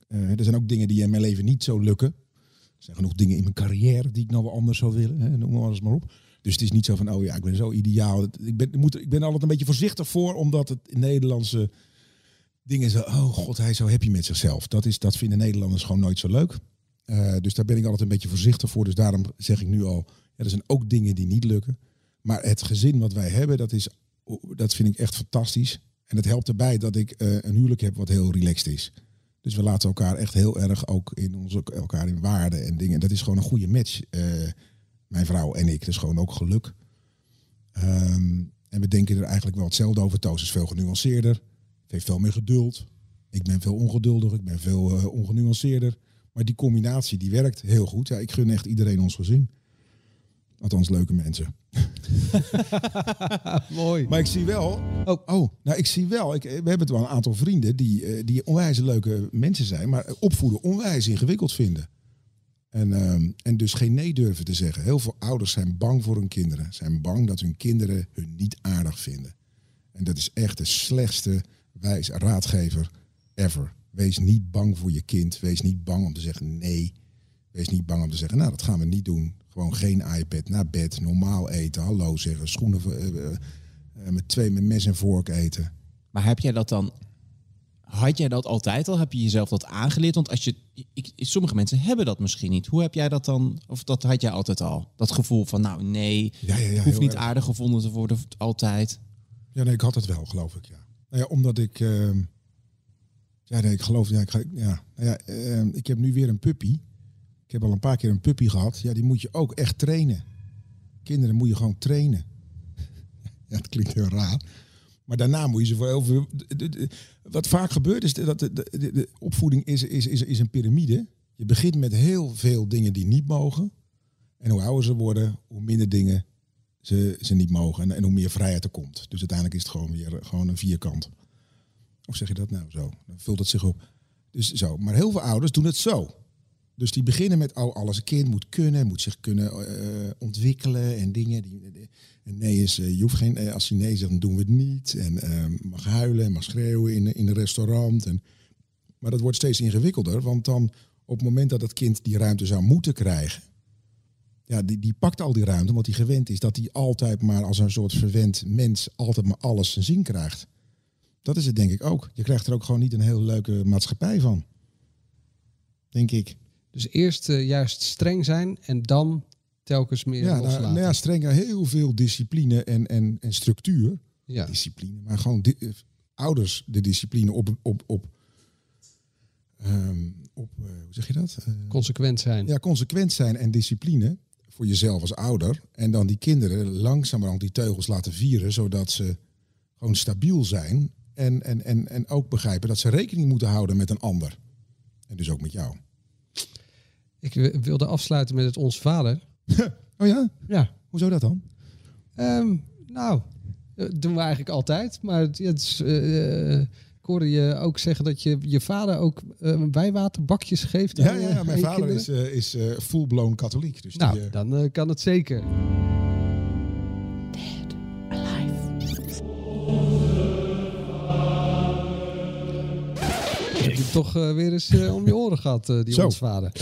er zijn ook dingen die in mijn leven niet zo lukken. Er zijn genoeg dingen in mijn carrière die ik nou wel anders zou willen. Hè, noem maar alles maar op. Dus het is niet zo van, oh ja, ik ben zo ideaal. Ik ben, moet, ik ben er altijd een beetje voorzichtig voor, omdat het in Nederlandse dingen zo, oh god, hij is zo happy met zichzelf. Dat, is, dat vinden Nederlanders gewoon nooit zo leuk. Eh, dus daar ben ik altijd een beetje voorzichtig voor. Dus daarom zeg ik nu al, ja, er zijn ook dingen die niet lukken. Maar het gezin wat wij hebben, dat, is, dat vind ik echt fantastisch. En het helpt erbij dat ik eh, een huwelijk heb wat heel relaxed is. Dus we laten elkaar echt heel erg ook in onze, elkaar in waarde en dingen. Dat is gewoon een goede match. eh, mijn vrouw en ik. Dat is gewoon ook geluk. Ehm, en we denken er eigenlijk wel hetzelfde over. Toos is veel genuanceerder. Het heeft veel meer geduld. Ik ben veel ongeduldig. Ik ben veel eh, ongenuanceerder. Maar die combinatie die werkt heel goed. Ja, ik gun echt iedereen ons gezin. Althans, leuke mensen. Mooi. Maar ik zie wel. Oh. Oh, nou, ik zie wel. Ik, we hebben het wel een aantal vrienden die, eh, die onwijs leuke mensen zijn. Maar opvoeden onwijs ingewikkeld vinden. En, ehm, en dus geen nee durven te zeggen. Heel veel ouders zijn bang voor hun kinderen. Zijn bang dat hun kinderen hun niet aardig vinden. En dat is echt de slechtste wijs raadgever ever. Wees niet bang voor je kind. Wees niet bang om te zeggen nee. Wees niet bang om te zeggen, nou dat gaan we niet doen. Gewoon geen iPad, naar bed, normaal eten, hallo zeggen, schoenen eh, eh, eh, met twee met mes en vork eten. Maar heb jij dat dan... Had jij dat altijd al? Heb je jezelf dat aangeleerd? Want als je, ik, sommige mensen hebben dat misschien niet. Hoe heb jij dat dan? Of dat had jij altijd al? Dat gevoel van, nou nee, Ja, ja, ja, hoeft niet erg. aardig gevonden te worden altijd. Ja, nee, ik had het wel, geloof ik, ja. Nou ja, omdat ik... ehm, ja, ik geloof... Ja, ik, ga, ja, nou ja ehm, ik heb nu weer een puppy. Ik heb al een paar keer een puppy gehad. Ja, die moet je ook echt trainen. Kinderen moet je gewoon trainen. Ja, het klinkt heel raar. Maar daarna moet je ze voor heel veel... Wat vaak gebeurt is dat de, de, de- de opvoeding is, is, is, is een piramide. Je begint met heel veel dingen die niet mogen. En hoe ouder ze worden, hoe minder dingen ze, ze niet mogen. En, en hoe meer vrijheid er komt. Dus uiteindelijk is het gewoon weer eh, gewoon een vierkant. Of zeg je dat nou zo? Dan vult het zich op. Dus zo. Maar heel veel ouders doen het zo. Dus die beginnen met, oh, alles een kind moet kunnen, moet zich kunnen eh, ontwikkelen en dingen. Die, en nee is, eh, je hoeft geen, als hij nee zegt, dan doen we het niet. En eh, mag huilen en mag schreeuwen in, in een restaurant. En, maar dat wordt steeds ingewikkelder, want dan op het moment dat het kind die ruimte zou moeten krijgen, ja, die, die pakt al die ruimte, omdat hij gewend is dat hij altijd maar als een soort verwend mens altijd maar alles zijn zin krijgt. Dat is het denk ik ook. Je krijgt er ook gewoon niet een heel leuke maatschappij van. Denk ik. Dus eerst eh, juist streng zijn en dan telkens meer Ja, nou, loslaten. nou ja, streng heel veel discipline en, en, en structuur. Ja. Discipline, maar gewoon di- eh, ouders de discipline op, op, op, ehm, op eh, hoe zeg je dat? Consequent zijn. ja, consequent zijn en discipline voor jezelf als ouder. En dan die kinderen langzamerhand die teugels laten vieren, zodat ze gewoon stabiel zijn. En, en, en, en ook begrijpen dat ze rekening moeten houden met een ander. En dus ook met jou. Ik wi- wilde afsluiten met het Ons Vader. Oh ja? Ja. Hoezo dat dan? Ehm, nou, dat doen we eigenlijk altijd. Maar het, het is, eh, eh, ik hoorde je ook zeggen dat je je vader ook eh, wijwaterbakjes geeft. Ja, aan ja, ja mijn vader kinderen. is, eh, is eh, full-blown katholiek. Dus Nou, die, dan kan het zeker. Toch eh, weer eens eh, om je oren gehad, eh, die Zo. Onze Vader.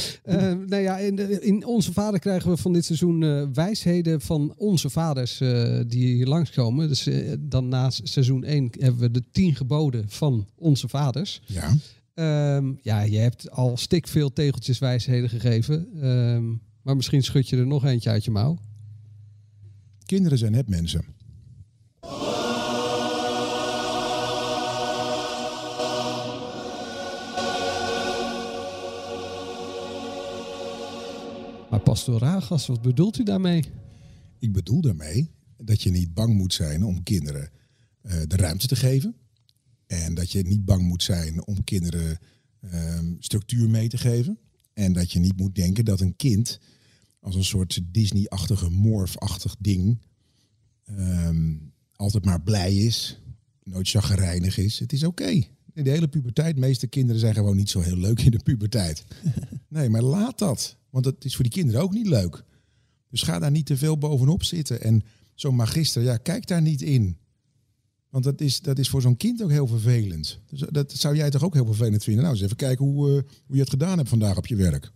Nou ja, in, in Onze Vader krijgen we van dit seizoen wijsheden van onze vaders die hier langskomen. Dus dan na seizoen 1 hebben we de tien geboden van onze vaders. Ja. Ehm, ja, je hebt al stikveel tegeltjes wijsheden gegeven. Ehm, maar misschien schud je er nog eentje uit je mouw. Kinderen zijn hebmensen. Maar pastoor Ragas, wat bedoelt u daarmee? Ik bedoel daarmee dat je niet bang moet zijn om kinderen eh, de ruimte te geven. En dat je niet bang moet zijn om kinderen ehm, structuur mee te geven. En dat je niet moet denken dat een kind als een soort Disney-achtige, morph-achtig ding ehm, altijd maar blij is, nooit chagrijnig is. Het is oké. In de hele puberteit, de meeste kinderen zijn gewoon niet zo heel leuk in de puberteit. Nee, maar laat dat. Want het is voor die kinderen ook niet leuk. Dus ga daar niet te veel bovenop zitten. En zo'n magister, ja, kijk daar niet in. Want dat is, dat is voor zo'n kind ook heel vervelend. Dus dat zou jij toch ook heel vervelend vinden? Nou, eens even kijken hoe, eh, hoe je het gedaan hebt vandaag op je werk.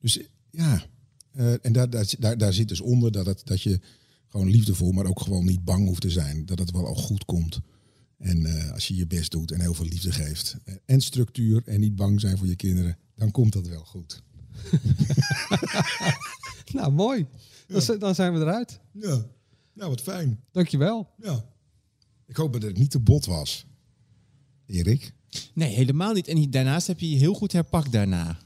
Dus ja, eh, en daar, daar, daar, daar zit dus onder dat, het, dat je gewoon liefdevol, maar ook gewoon niet bang hoeft te zijn. Dat het wel al goed komt. En eh, als je je best doet en heel veel liefde geeft. eh, En structuur en niet bang zijn voor je kinderen, dan komt dat wel goed. Nou, mooi. Dan, zijn we eruit. Ja, nou wat fijn. Dankjewel. Ja. Ik hoop dat het niet te bot was. Erik? Nee, helemaal niet. En daarnaast heb je je heel goed herpakt daarna.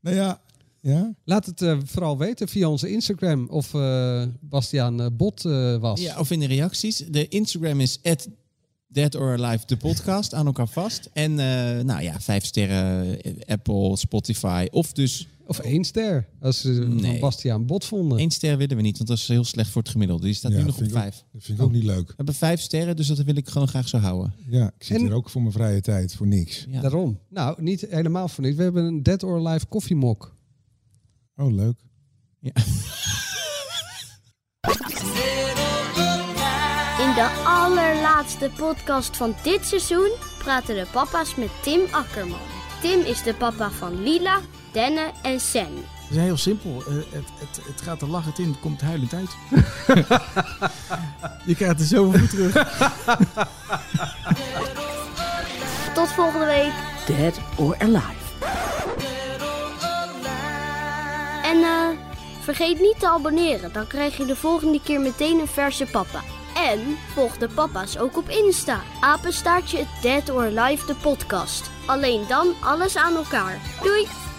Nou ja, ja. Laat het eh, vooral weten via onze Instagram of eh, Bastiaan eh, Bot eh, was. Ja, of in de reacties. De Instagram is Dead or Alive, de podcast, aan elkaar vast. En eh, nou ja, vijf sterren, eh, Apple, Spotify. Of dus Of één ster, als ze van Nee. Bastiaan Bot vonden. één ster willen we niet, want dat is heel slecht voor het gemiddelde. Die staat Ja, nu nog op ook- vijf. Dat vind ik ook niet leuk. We hebben vijf sterren, dus dat wil ik gewoon graag zo houden. Ja, ik zit En- hier ook voor mijn vrije tijd, voor niks. Ja. Daarom. Nou, niet helemaal voor niet. We hebben een Dead or Alive koffiemok. Oh, leuk. In de allerlaatste podcast van dit seizoen praten de papa's met Tim Akkerman. Tim is de papa van Lila, Denne en Sen. Het is heel simpel. Eh, het, het, het gaat er lachend in, het komt huilend uit. je krijgt er zoveel voor terug. Tot volgende week. Dead or Alive. En eh, vergeet niet te abonneren, dan krijg je de volgende keer meteen een verse papa. En volg de papa's ook op Insta. Apenstaartje Dead or Alive de podcast. Alleen dan alles aan elkaar. Doei!